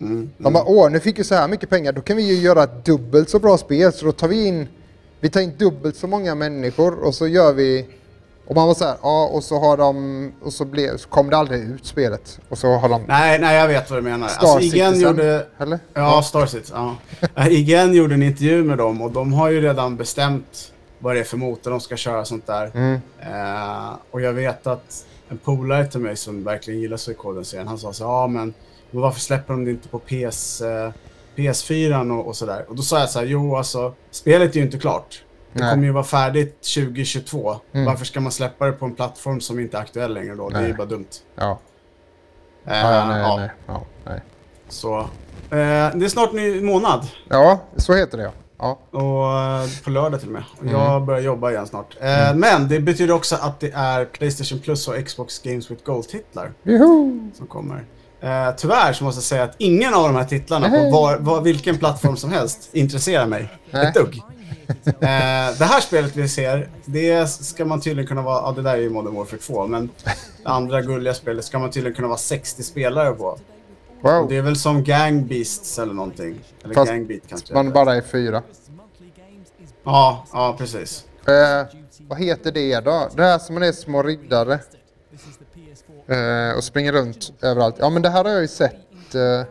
Mm. De bara, åh, nu fick vi så här mycket pengar, då kan vi ju göra ett dubbelt så bra spel, så då tar vi in, vi tar in dubbelt så många människor och så gör vi, och man var så här, ja, och så har de, och så, blev, så kom det aldrig ut spelet. Och så har de Nej, nej, jag vet vad du menar. Star Alltså, IGN Citizen, gjorde... eller? Ja, Star Citizen. Ja. Eh, IGN gjorde en intervju med dem och de har ju redan bestämt vad det är för motor de ska köra och sånt där. Mm. Eh, och jag vet att en polare till mig som verkligen gillar Suikoden-serien, han sa så ja men, men varför släpper de det inte på PS, eh, PS4 och, och sådär? Och då sa jag så här, jo alltså, spelet är ju inte klart. Det Nej. kommer ju vara färdigt 2022. Mm. Varför ska man släppa det på en plattform som inte är aktuell längre då? Det är ju Nej. bara dumt. Ja. Eh, Ja, nej, ja, nej. Ja, nej. Så. Eh, det är snart ny månad. ja, så heter det ja. ja. Och eh, på lördag till och med. Mm. Jag börjar jobba igen snart. Eh, Men det betyder också att det är Playstation Plus och Xbox Games with Gold-titlar som kommer. Eh, tyvärr så måste jag säga att ingen av de här titlarna på var, var, vilken plattform som helst intresserar mig ett dugg. Eh, det här spelet vi ser, det ska man tydligen kunna vara, ja det där är ju Modern Warfare 2, men det andra gulliga spelet ska man tydligen kunna vara 60 spelare på. Och Wow. det är väl som Gang Beasts eller någonting. Eller Fast Gang Beat kanske. Man bara är fyra. Ja, ja precis. Eh, vad heter det då? Det här som man är små riddare. Eh, och springer runt överallt. Ja men det här har jag ju sett. Eh,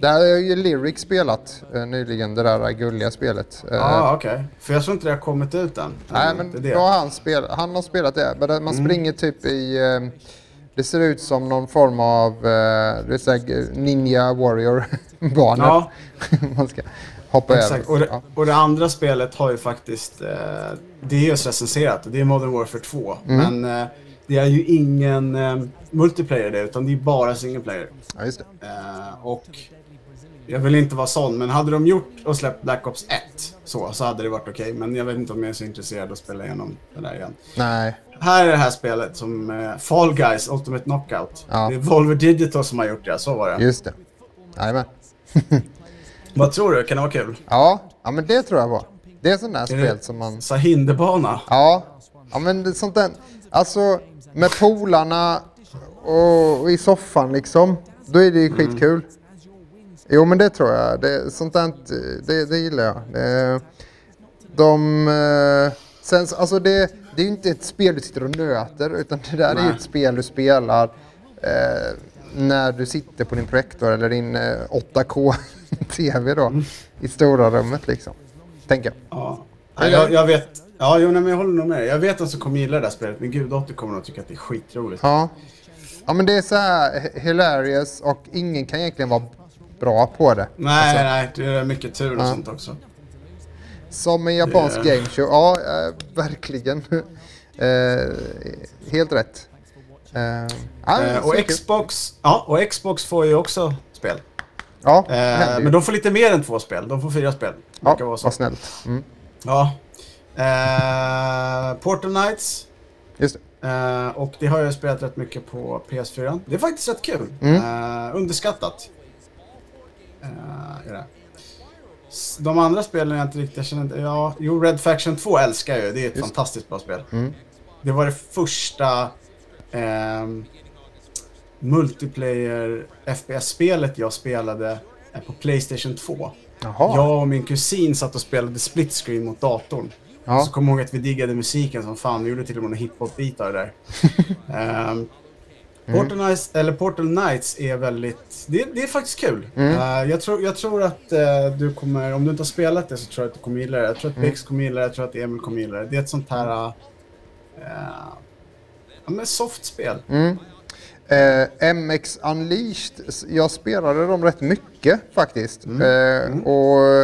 det här har ju Lyric spelat eh, nyligen, det där gulliga spelet. Eh, Ja, okej. För jag tror inte det har kommit ut än. Nej Det men det. då har han, spel, han har spelat det. Men det- man Mm. springer typ i... Eh, det ser ut som någon form av eh, det Ninja Warrior-banor. Ja, man ska hoppa exakt. Och över. det, Ja. och det andra spelet har ju faktiskt... Eh, det är just recenserat. Det är Modern Warfare 2. Mm. Men det är ju ingen eh, multiplayer det, utan det är bara single player. ja, just det. Eh, och jag vill inte vara sån, men hade de gjort och släppt Black Ops 1 så, så hade det varit okej. Men jag vet inte om jag är så intresserad av att spela igenom det där igen. Nej. Här är det här spelet som eh, Fall Guys Ultimate Knockout. Ja. Det är Volver Digital som har gjort det, så var det. Just det. Jajamän. Vad tror du? Kan det vara kul? Ja, ja, men det tror jag var. Det är sånt där Är spel som man... så hinderbana? Ja, ja men sånt där... Alltså, med polarna och, i soffan liksom. Då är det ju skitkul. Jo, men det tror jag. Det, sånt där, det, det gillar jag. Det, de... eh, Sen, så- alltså det, det är ju inte ett spel du sitter och nöter, utan det där är Nej. ett spel du spelar eh, när du sitter på din projektor eller din eh, 8K-TV då, i stora rummet liksom. Tänker jag. Ja. Ja, jag, jag vet. Ja, jo, nej, men jag håller nog med. Jag vet att som kommer gilla det där spelet, men gud, Otto kommer nog tycka att det är skitroligt. Ja. ja, men det är så här hilarious och ingen kan egentligen vara bra på det. Nej, Alltså, nej, det är mycket tur och Ja. sånt också. Som en japansk Det- gameshow, ja eh, verkligen. eh, helt rätt. Eh, så och. Xbox, ja, och Xbox får ju också spel. Ja, men de får lite mer än två spel. De får fyra spel. ja, Verkar vara så. vad snällt. Mm, Ja. Eh, Portal Knights. just det. Eh, och det har jag spelat rätt mycket på PS4. Det är faktiskt rätt kul. Mm. Eh, underskattat. Är det. De andra spelen jag inte riktigt jag känner inte... Ja, jo, Red Faction 2 älskar jag ju. Det är ett Just. fantastiskt bra spel. Mm. Det var det första ehm, multiplayer FPS-spelet jag spelade på Playstation 2. Jaha. Jag och min kusin satt och spelade split screen mot datorn. Ja. Så kom jag ihåg att vi diggade musiken som fan. Vi gjorde till och med en hiphop-bit av det där. um, Portal, Knights, eller Portal Knights är väldigt... Det, det är faktiskt kul. Mm. Eh, jag, tror, jag tror att eh, du kommer... Om du inte har spelat det så tror jag att du kommer gilla det. Jag tror att Mm. Bex kommer gilla det. Jag tror att Emil kommer gilla det. Det är ett sånt här... Uh, ja, men soft spel. Mm. MX Unleashed, jag spelade dem rätt mycket faktiskt. Eh, och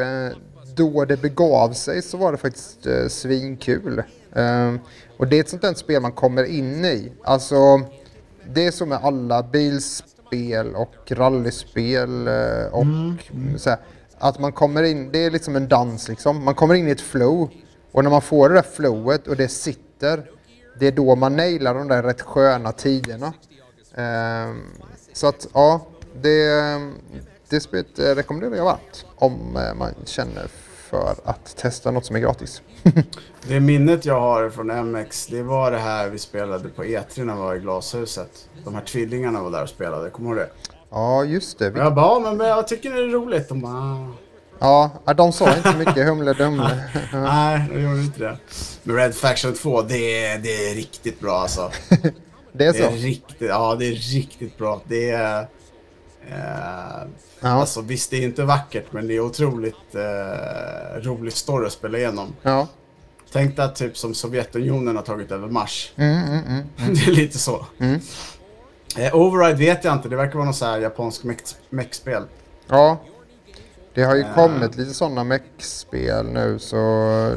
eh, då det begav sig så var det faktiskt eh, svinkul. Eh, och det är ett sånt där spel man kommer in i. Alltså, det är så med alla bilspel och rallyspel eh, och så här, att man kommer in, det är liksom en dans liksom. Man kommer in i ett flow och när man får det där flowet och det sitter, det är då man nailar de där rätt sköna tiderna. Ehm, så att ja, det, det spelet rekommenderar jag varmt om eh, man känner för att testa något som är gratis. Det minnet jag har från MX, det var det här vi spelade på E3 när vi var i glashuset. De här tvillingarna var där och spelade, kommer du ihåg det? Ja, just det. Vi, jag bara, "Ja, men, men jag tycker det är roligt. De bara, "Ah." ja, de sa inte mycket humle dumle. nej, de gjorde inte det. Men Red Faction 2, det är, det är riktigt bra alltså. Det är Det är så. riktigt, ja det är riktigt bra. Det är... Eh, Ja, Alltså visst, det är inte vackert, men det är otroligt eh, rolig story att spela igenom. ja. Tänk dig att typ som Sovjetunionen har tagit över Mars. Mm, mm, mm. det är lite så. Mm. Eh, Override vet jag inte, det verkar vara något så här japansk mech- mech-spel. Ja. Det har ju Eh. kommit lite sådana mech-spel nu så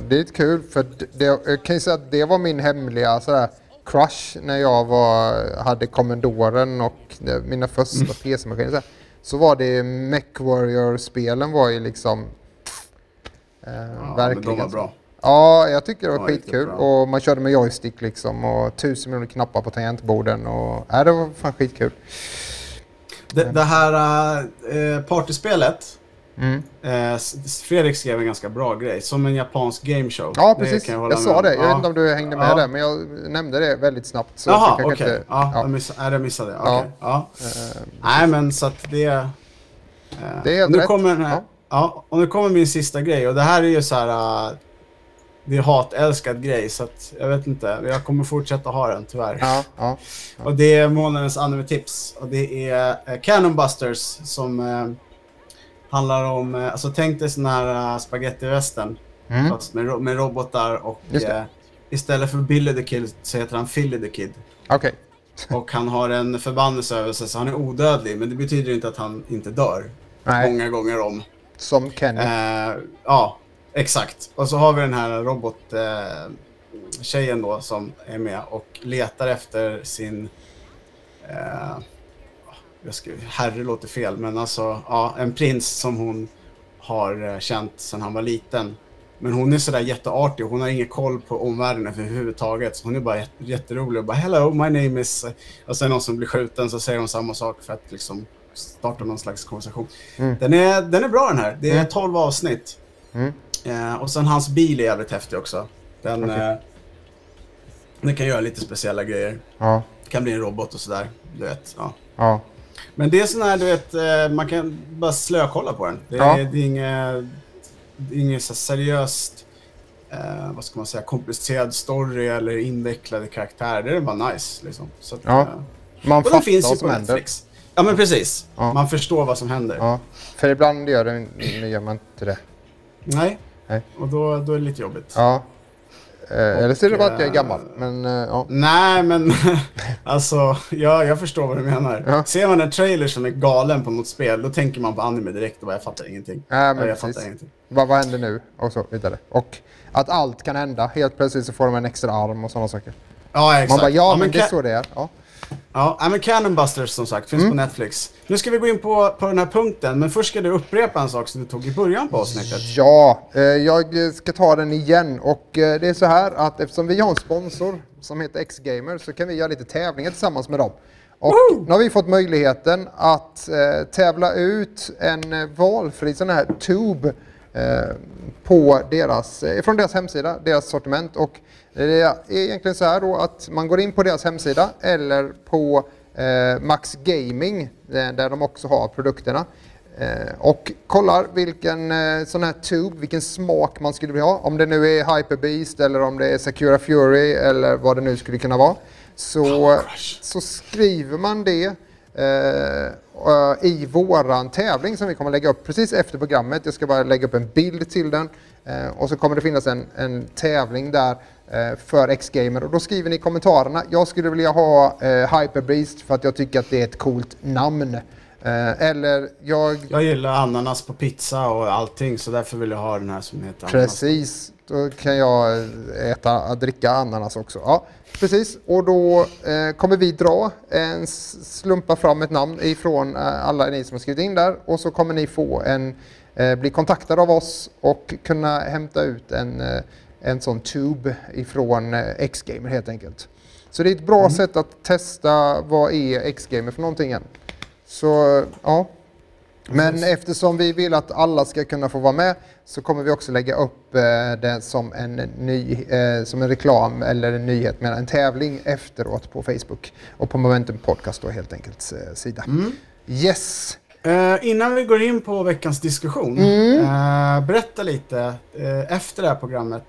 det är kul för det, jag kan ju säga att det var min hemliga sådär crush när jag var, hade Commodoren och det- mina första Mm. PC-maskiner. Så, så var det Mech Warrior-spelen var ju liksom eh, Ja, verkligen men de var bra. Ja, jag tycker det var Ja, skitkul bra. och man körde med joystick liksom och tusen miljoner knappar på tangentborden och ja, det var fan skitkul. Det, det här eh, partyspelet, Mm. eh, Fredrik skrev en ganska bra grej, som en japansk gameshow. Ja, Det precis. kan Jag, med sa det. Jag Ja. vet inte om du hängde med Ja. där, men jag nämnde det väldigt snabbt. Så Jaha, jag okej. inte- Ja, ja. Jag, miss, nej, jag missade det. Ja. Okej, ja. Eh, Nej, men så att det... Eh, Det är helt nu rätt. Kommer den här, Ja. ja. och nu kommer min sista grej. Och det här är ju så här... eh, det är hatälskad grej, så att jag vet inte. Jag kommer fortsätta ha den, tyvärr. ja, ja. Och det är månadens anime-tips. Och det är eh, Cannon Busters som handlar om... Eh, alltså tänk dig sån här uh, spagettivästern. Mm. Fast med, ro- med robotar och... Eh, istället för Billy the Kid så heter han Philly the Kid. Okej. Och han har en förbannelse över sig så han är odödlig. Men det betyder inte att han inte dör. Nej, Många gånger om. som Kenny. Eh, ja, exakt. Och så har vi den här robot eh, tjejen då som är med och letar efter sin... Eh, jag ska, herre låter fel, men alltså ja, en prins som hon har eh, känt sedan han var liten. Men hon är sådär jätteartig hon har ingen koll på omvärlden överhuvudtaget. Så hon är bara jätte, jätterolig och bara “Hello, my name is...” Och sen någon som blir skjuten så säger hon samma sak för att liksom starta någon slags konversation. Mm. Den, är, den är bra den här. Det är Mm. 12 avsnitt. Mm. Eh, och sen hans bil är jävligt häftig också. Den, Okej. eh, den kan göra lite speciella grejer. Ja, Det kan bli en robot och sådär. Du vet, ja. ja. Men det är sån här, du vet, eh, man kan bara slökolla på den. Det är, Ja. det är inget, det är inget så seriöst, eh, vad ska man säga, komplicerad story eller invecklade karaktärer. Det är bara nice liksom. Så att, Ja. eh, Man fattar finns ju vad på som händer. Netflix. Ja men precis. Ja. Man förstår vad som händer. Ja. För ibland gör, det, gör man inte det. Nej. Nej. Och då, då är det lite jobbigt. Ja. Eh, eller så är det bara att jag är gammal. Men eh, ja. Nej, men alltså, ja, jag förstår vad du menar. Ja. Ser man en trailer som är galen på något spel, då tänker man på anime direkt och bara, jag fattar ingenting. Nej, men ja, jag fattar ingenting. Vad, vad händer nu? Och så vidare. Och att allt kan hända. Helt plötsligt så får de en extra arm och sådana saker. Ja, exakt. Man bara, ja, men men det är så det är. Ja. Ja, men Cannon Busters som sagt finns Mm. på Netflix. Nu ska vi gå in på, på den här punkten, men först ska du upprepa en sak som du tog i början på avsnittet. Ja, eh, jag ska ta den igen och eh, det är så här att eftersom vi har en sponsor som heter X-Gamer så kan vi göra lite tävlingar tillsammans med dem. Och nu har vi fått möjligheten att eh, tävla ut en valfri sån här tube på deras, eh, från deras hemsida, deras sortiment. Och det är egentligen så här då att man går in på deras hemsida eller på eh, Max Gaming eh, där de också har produkterna. Eh, och kollar vilken eh, sån här tube, vilken smak man skulle vilja ha. Om det nu är Hyper Beast eller om det är Sakura Fury eller vad det nu skulle kunna vara. Så, så skriver man det eh, eh, Eh, eh, i våran tävling som vi kommer lägga upp precis efter programmet. Jag ska bara lägga upp en bild till den. Eh, och så kommer det finnas en, en tävling där eh, för X-Gamer. Och då skriver ni i kommentarerna, jag skulle vilja ha eh, Hyper för att jag tycker att det är ett coolt namn. Eh, eller jag... Jag gillar ananas på pizza och allting, så därför vill jag ha den här som heter ananas. Precis, då kan jag äta, dricka ananas också. Ja, precis, och då eh, kommer vi dra, en, slumpa fram ett namn ifrån eh, alla ni som har skrivit in där och så kommer ni få en, eh, bli kontaktade av oss och kunna hämta ut en, eh, en sån tube ifrån eh, X-Gamer helt enkelt. Så det är ett bra sätt att testa vad är X-Gamer för någonting än. Så ja, men Precis. eftersom vi vill att alla ska kunna få vara med så kommer vi också lägga upp eh, det som en, ny, eh, som en reklam eller en nyhet med en tävling efteråt på Facebook och på Momentum Podcast då helt enkelt eh, sida. Mm. Yes! Eh, innan vi går in på veckans diskussion, Mm. eh, berätta lite eh, efter det här programmet.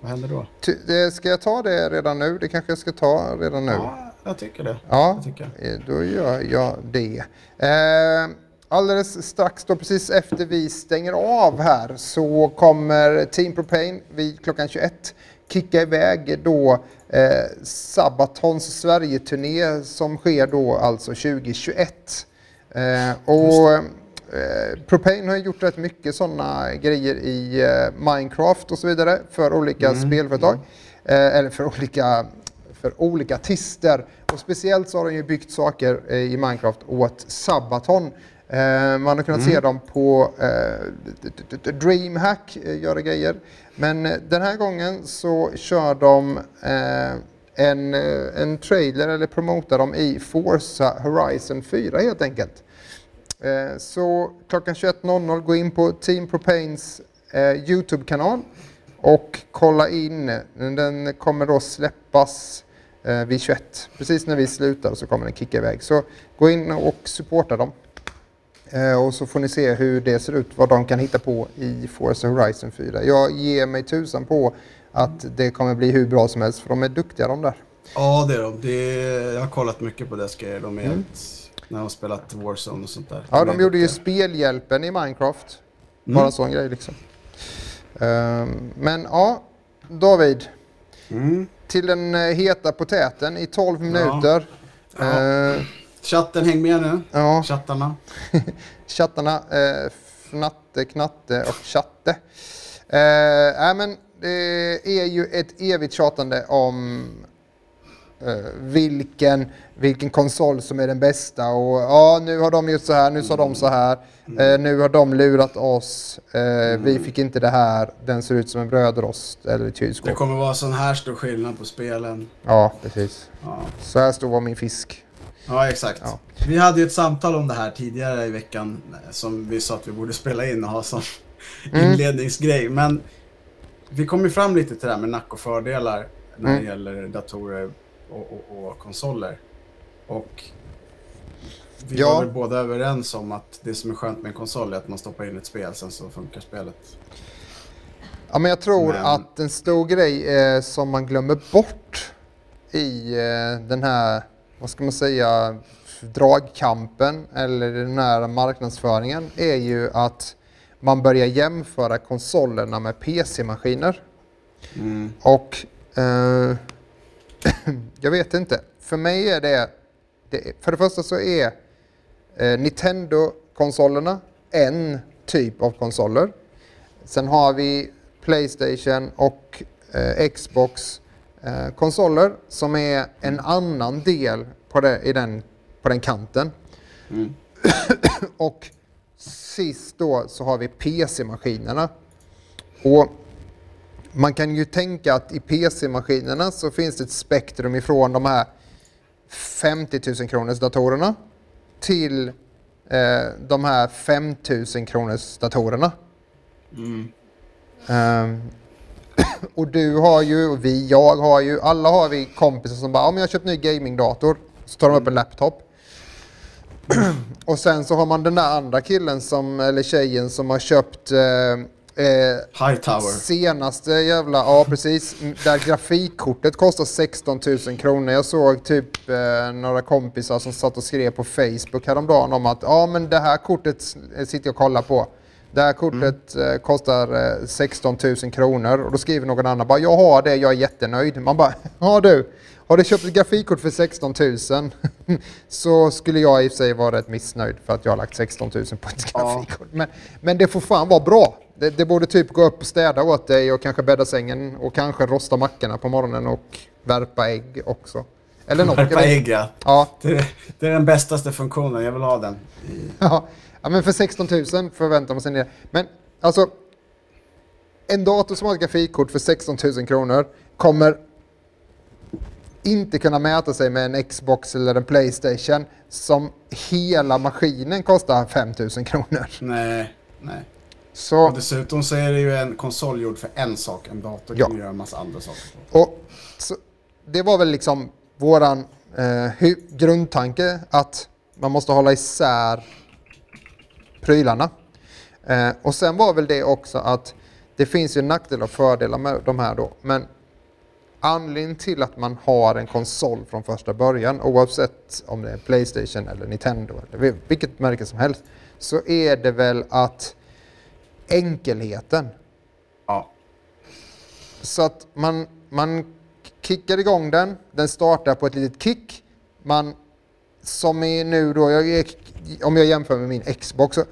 Vad händer då? Ty, ska jag ta det redan nu? Det kanske jag ska ta redan nu. Ja, jag tycker det. Ja, Jag tycker eh, då gör jag det. Eh, alldeles strax då, precis efter vi stänger av här, så kommer Team Propane vid klockan 21 kicka iväg då eh, Sabatons Sverige-turné som sker då alltså 2021. Eh, och eh, Propane har gjort rätt mycket sådana grejer i eh, Minecraft och så vidare för olika spelföretag. Eh, eller för olika, för olika artister. Och speciellt så har de ju byggt saker eh, i Minecraft åt Sabaton. Eh, man har kunnat se dem på eh, DreamHack eh, göra grejer. Men den här gången så kör de eh, en, en trailer eller promotar dem i Forza Horizon 4 helt enkelt. Eh, Så klockan 21.00 gå in på Team Propanes Youtube-kanal och kolla in. Den kommer då släppas eh, vid 21. Precis när vi slutar så kommer den kicka iväg. Så gå in och supporta dem. Eh, och så får ni se hur det ser ut, vad de kan hitta på i Forza Horizon 4. Jag ger mig tusan på att det kommer bli hur bra som helst för de är duktiga de där. Ja, det är de. Det är, jag har kollat mycket på deras grejer. De är Mm. helt, när de har spelat Warzone och sånt där. Ja, är de gjorde ju spelhjälpen i Minecraft. Mm. Bara sån grej liksom. Ehm, men ja, David. Mm. Till den eh, heta potäten i 12 minuter. Ja. Ehm, Chatten, häng med nu. ja, Chattarna. chattarna. Eh, fnatte, Knatte och Chatte. Eh, men det är ju ett evigt tjatande om eh, vilken, vilken konsol som är den bästa och ja, nu har de gjort så här, nu sa de så här, eh, nu har de lurat oss, eh, vi fick inte det här, den ser ut som en brödrost eller ett Det kylskåp. kommer vara sån här stor skillnad på spelen. Ja, precis. Ja, Så här stor var min fisk. ja exakt. Ja. Vi hade ju ett samtal om det här tidigare i veckan eh, som vi sa att vi borde spela in och ha som Mm. inledningsgrej. Men vi kom ju fram lite till det här med nack och fördelar när det Mm. gäller datorer och, och, och konsoler. Och vi Ja. var väl båda överens om att det som är skönt med en konsol är att man stoppar in ett spel, sen så funkar spelet. Ja, men jag tror Men- att en stor grej eh, som man glömmer bort i eh, den här, vad ska man säga, dragkampen eller den här marknadsföringen är ju att man börjar jämföra konsolerna med PC-maskiner. Mm. Och eh, jag vet inte. För mig är det, det för det första så är eh, Nintendo-konsolerna en typ av konsoler. Sen har vi Playstation och eh, Xbox eh, konsoler som är en annan del på, det, i den, på den kanten. Mm. Och sist då så har vi PC-maskinerna. Och man kan ju tänka att i PC-maskinerna så finns det ett spektrum ifrån de här 50 000 kronors datorerna till eh, de här 5 000 kronors datorerna. Mm. Ehm, och du har ju, och vi, jag har ju, alla har vi kompisar som bara, om jag har köpt ny gamingdator, så tar de upp en laptop. och sen så har man den där andra killen som, eller tjejen som har köpt eh, eh, Hightower. senaste jävla, ja precis, m- där grafikkortet kostar 16 000 kronor. Jag såg typ eh, några kompisar som satt och skrev på Facebook häromdagen om att ja men det här kortet s- sitter jag och kollar på. Det här kortet eh, kostar eh, 16 000 kronor och då skriver någon annan bara jag har det, jag är jättenöjd. Man bara, ja du, har du köpt ett grafikkort för 16 000 så skulle jag i och för sig vara rätt missnöjd för att jag har lagt 16 000 på ett Ja. grafikkort. Men, men det får fan vara bra. Det, det borde typ gå upp och städa åt dig och kanske bädda sängen och kanske rosta mackorna på morgonen och värpa ägg också. Eller något. Värpa ägg ja. Ja, Det är, det är den bästaste funktionen, jag vill ha den. ja. ja, men för 16 000 förväntar man sig det. Men alltså, en dator som har ett grafikkort för 16 000 kronor kommer inte kunna mäta sig med en Xbox eller en Playstation som hela maskinen kostar 5 000 kronor. Nej, nej. Så, Och dessutom så är det ju en konsol gjord för en sak. En dator Ja. kan ju göra en massa andra saker. och, så det var väl liksom våran eh, grundtanke att man måste hålla isär prylarna. Eh, och sen var väl det också att det finns ju nackdelar och fördelar med de här då. Men anledningen till att man har en konsol från första början, oavsett om det är Playstation eller Nintendo eller vilket märke som helst, så är det väl att enkelheten. Ja. Så att man, man kickar igång den, den startar på ett litet kick. Man, som är nu då, jag, om jag jämför med min Xbox, så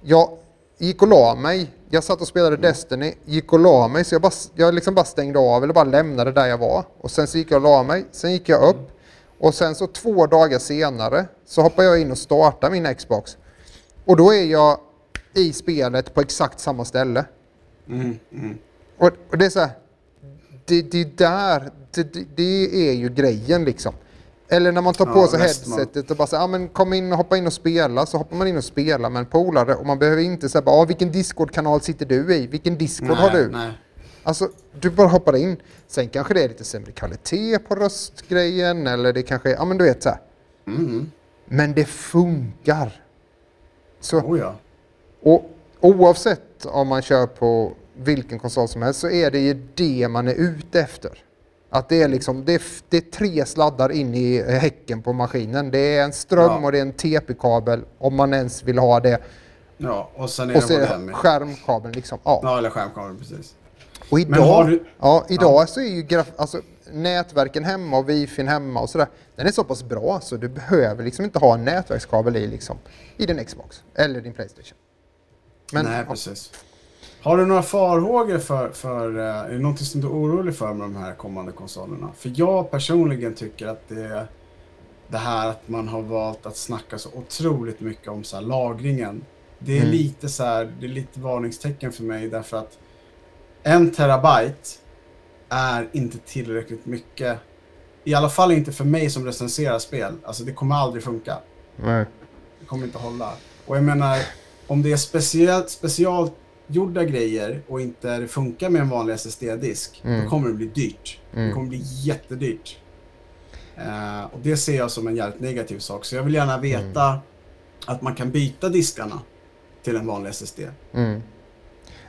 jag gick och la mig. Jag satt och spelade Destiny, gick och la mig, så jag, bara, jag liksom bara stängde av eller bara lämnade där jag var. Och sen så gick jag och la mig, sen gick jag upp. Och sen så två dagar senare så hoppar jag in och startar min Xbox. Och då är jag i spelet på exakt samma ställe. Mm, mm. Och, och det är så här, det, det är där, det, det, är ju grejen liksom. Eller när man tar på Ja, sig headsetet och bara säger, ja men kom in och hoppa in och spela, så hoppar man in och spelar med en polare och man behöver inte säga, ja vilken Discord-kanal sitter du i? Vilken Discord har du? Nej. Alltså, du bara hoppar in. Sen kanske det är lite sämre kvalitet på röstgrejen eller det kanske är, ja men du vet så. Mm. Men det funkar. Så, Oh ja. Och oavsett om man kör på vilken konsol som helst så är det ju det man är ute efter. Att det är liksom, det är, det är tre sladdar in i häcken på maskinen. Det är en ström Ja. och det är en TP-kabel om man ens vill ha det. Ja, och sen är Och det det skärmkabeln liksom. Ja. Ja, eller skärmkabeln, precis. Och idag, du- ja, idag så är ju graf, alltså, nätverken hemma och wifin hemma och sådär. Den är så pass bra så du behöver liksom inte ha en nätverkskabel i, liksom, i din Xbox eller din Playstation. Men, Nej, precis. Har du några farhågor för, för eh, är det någonting som du är orolig för med de här kommande konsolerna? För jag personligen tycker att det det här att man har valt att snacka så otroligt mycket om så här, lagringen. Det är Mm. lite så här, det är lite varningstecken för mig därför att en terabyte är inte tillräckligt mycket. I alla fall inte för mig som recenserar spel. Alltså det kommer aldrig funka. Nej. Det kommer inte hålla. Och jag menar, om det är speciellt, specialgjorda grejer och inte det funkar med en vanlig SSD-disk, Mm. då kommer det bli dyrt. Det Mm. kommer bli jättedyrt. Eh, och det ser jag som en jävligt negativ sak. Så jag vill gärna veta Mm. att man kan byta diskarna till en vanlig SSD. Mm.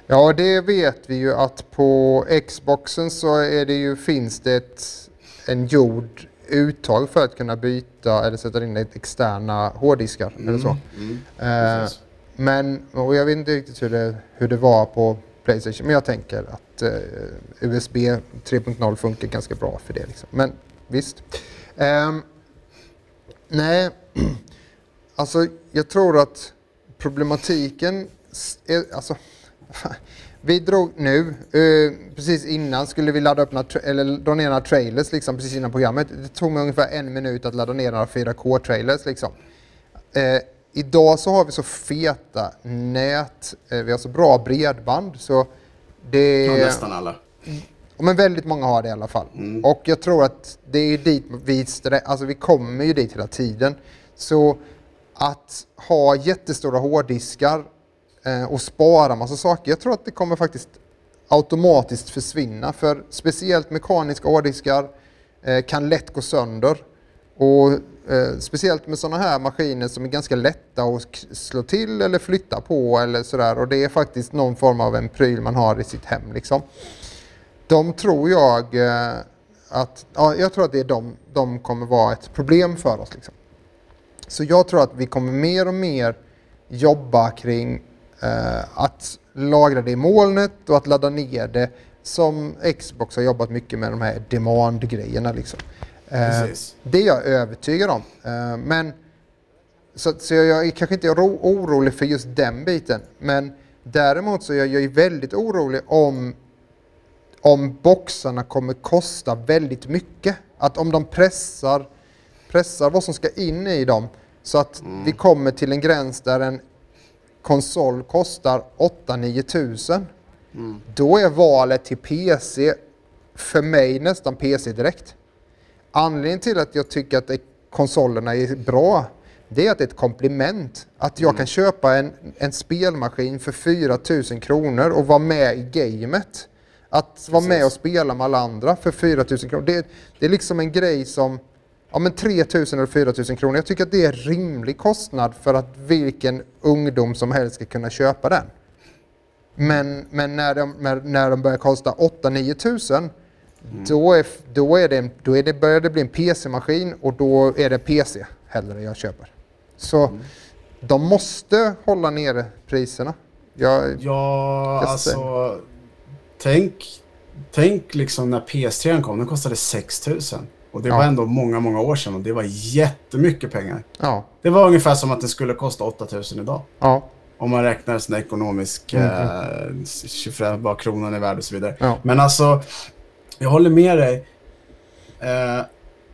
Ja, det vet vi ju att på Xboxen så är det ju, finns det ett, en gjord uttag för att kunna byta eller sätta in externa hårddiskar eller så. Mm. Men, och jag vet inte riktigt hur det, hur det var på Playstation, men jag tänker att eh, USB 3.0 funkar ganska bra för det. Liksom. Men visst. Ehm, nej, alltså jag tror att problematiken, är, alltså, vi drog nu, eh, precis innan skulle vi ladda upp några, tra- eller dra ner några trailers liksom precis innan programmet. Det tog mig ungefär en minut att ladda ner några 4K-trailers liksom. Eh, idag så har vi så feta nät, eh, vi har så bra bredband så det... Ja, nästan alla. Ja, men väldigt många har det i alla fall. Och jag tror att det är dit vi, alltså vi kommer ju dit hela tiden. Så att ha jättestora hårddiskar eh, och spara massa saker, jag tror att det kommer faktiskt automatiskt försvinna. För speciellt mekaniska hårddiskar eh, kan lätt gå sönder. Och eh, speciellt med sådana här maskiner som är ganska lätta att slå till eller flytta på eller sådär. Och det är faktiskt någon form av en pryl man har i sitt hem liksom. De tror jag eh, att, ja, jag tror att det är de, de kommer vara ett problem för oss. Liksom. Så jag tror att vi kommer mer och mer jobba kring eh, att lagra det i molnet och att ladda ner det som Xbox har jobbat mycket med de här demand-grejerna. Liksom. Eh, Precis. det är jag övertygad om. Eh, men, så, så jag är kanske inte oro, orolig för just den biten. Men däremot så är jag ju väldigt orolig om om boxarna kommer kosta väldigt mycket. Att om de pressar, pressar vad som ska in i dem så att vi kommer till en gräns där en konsol kostar 8-9 tusen. Då är valet till PC för mig nästan PC direkt. Anledningen till att jag tycker att konsolerna är bra det är att det är ett komplement. Att jag kan köpa en, en spelmaskin för 4 000 kronor och vara med i gamet. Att vara med och spela med alla andra för 4 000 kronor. Det, det är liksom en grej som, ja men 3 000 eller 4 000 kronor. Jag tycker att det är rimlig kostnad för att vilken ungdom som helst ska kunna köpa den. Men, men när, de, när, när de börjar kosta 8-9 då, är, då, är det, då är det, börjar det bli en PC-maskin och då är det PC hellre jag köper. Så de måste hålla nere priserna. Jag, Ja, Jag alltså... Tänk, tänk liksom när PS3 kom, den kostade 6000. Och det Ja. var ändå många, många år sedan och det var jättemycket pengar. ja, Det var ungefär som att det skulle kosta 8000 idag. ja, Om man räknar sån här ekonomisk, eh, 25, vad kronan är värd och så vidare. ja. Men alltså, jag håller med dig. Eh,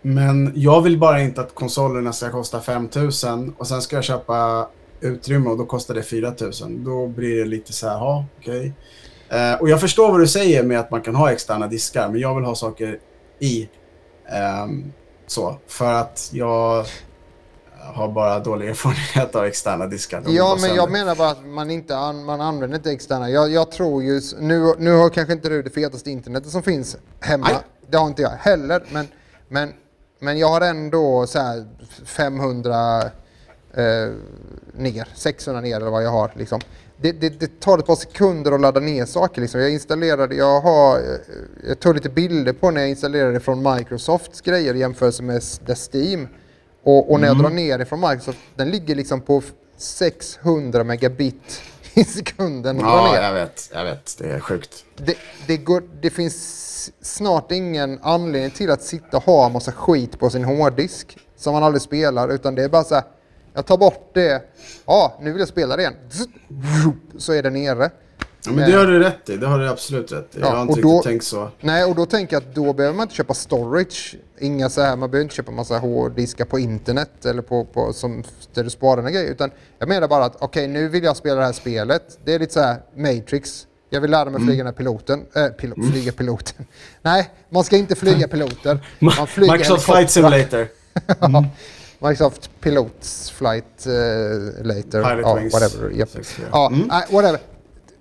men jag vill bara inte att konsolerna ska kosta 5000 och sen ska jag köpa utrymme och då kostar det 4000. Då blir det lite så här, ja, okej. Eh, och jag förstår vad du säger med att man kan ha externa diskar, men jag vill ha saker i. Eh, så, för att jag har bara dålig erfarenhet av externa diskar. Ja, men jag menar bara att man inte an, man använder inte externa. Jag, jag tror ju, nu, nu har kanske inte du det fetaste internetet som finns hemma. Nej. Det har inte jag heller. Men, men, men jag har ändå så här 500 eh, ner, 600 ner eller vad jag har. Liksom. Det, det, det tar ett par sekunder att ladda ner saker. Liksom. Jag installerade, jag har, eh, jag tog lite bilder på när jag installerade från Microsofts grejer i jämförelse med s- det Steam. Och, och när jag drar ner det från Microsoft, den ligger liksom på f- 600 megabit i sekunden. Ja, jag vet. Jag vet. Det är sjukt. Det, det, går, det finns snart ingen anledning till att sitta och ha en massa skit på sin hårddisk som man aldrig spelar, utan det är bara så här, jag tar bort det, ja, nu vill jag spela det igen, så är det nere. Ja, men det har du rätt i. Det har du absolut rätt i. jag Ja, har inte riktigt då- tänkt så. Nej, och då tänker jag att då behöver man inte köpa storage. Inga så här, man behöver inte köpa massa hårddiskar på internet eller på, på som, där du sparar dina grejer. Utan jag menar bara att okej, nu vill jag spela det här spelet. Det är lite så här Matrix. Jag vill lära mig Mm. flyga den här piloten. Äh, pilo, flyga piloten. Nej, man ska inte flyga piloter. Man flyger Microsoft Flight. Simulator. Microsoft Pilots Flight uh, Later. Pilot ja, whatever. Yep. 64. Ja, Mm. nej, whatever.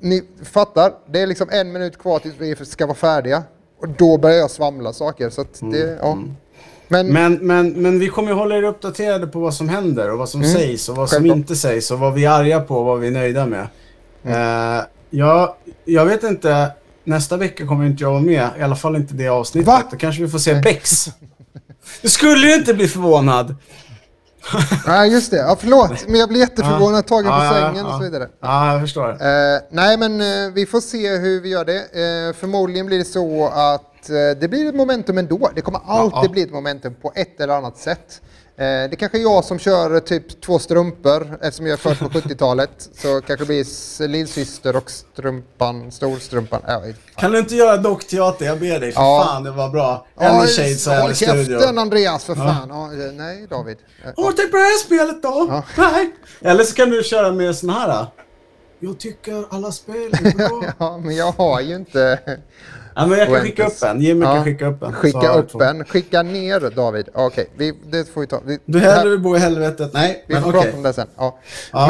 Ni fattar, det är liksom en minut kvar tills vi ska vara färdiga. Och då börjar jag svamla saker. Så att det, ja. Men, Mm. Men, men, men vi kommer ju hålla er uppdaterade på vad som händer och vad som Mm. sägs och vad som Självklart. inte sägs och vad vi är arga på och vad vi är nöjda med. Mm. Eh, ja, jag vet inte. Nästa vecka kommer inte jag vara med. I alla fall inte det avsnittet. Va? Då kanske vi får se Bex. Du skulle ju inte bli förvånad. nej, just det. Ja, förlåt, men jag blir jätteförvånad, tagen på sängen och så vidare. Ja, jag förstår. Eh, nej, men eh, vi får se hur vi gör det. Eh, förmodligen blir det så att eh, det blir ett momentum ändå. Det kommer alltid bli ett momentum på ett eller annat sätt. Eh, det kanske är jag som kör eh, typ två strumpor eftersom jag är född på 70-talet. Så kanske det blir lillsyster och strumpan, storstrumpan. Fan. Kan du inte göra dockteater? Jag ber dig. För Ja. fan, det var bra. Ännu Shades och Håll Ännu Studio. käften Andreas för fan. Ja, eh, nej David. Eh, Åh, tänk på det här spelet då! Nej! Eller så kan du köra med sån här. Jag tycker alla spel är bra. Ja, men jag har ju inte... ja, men jag kan skicka upp en. Jimmy Ja. kan skicka upp en. Skicka upp en. Skicka ner David. Okej, vi, det får vi ta. Vi, Du hellre vill bo i helvetet? Nej, vi men får okej. prata om det sen. Ja. Ja.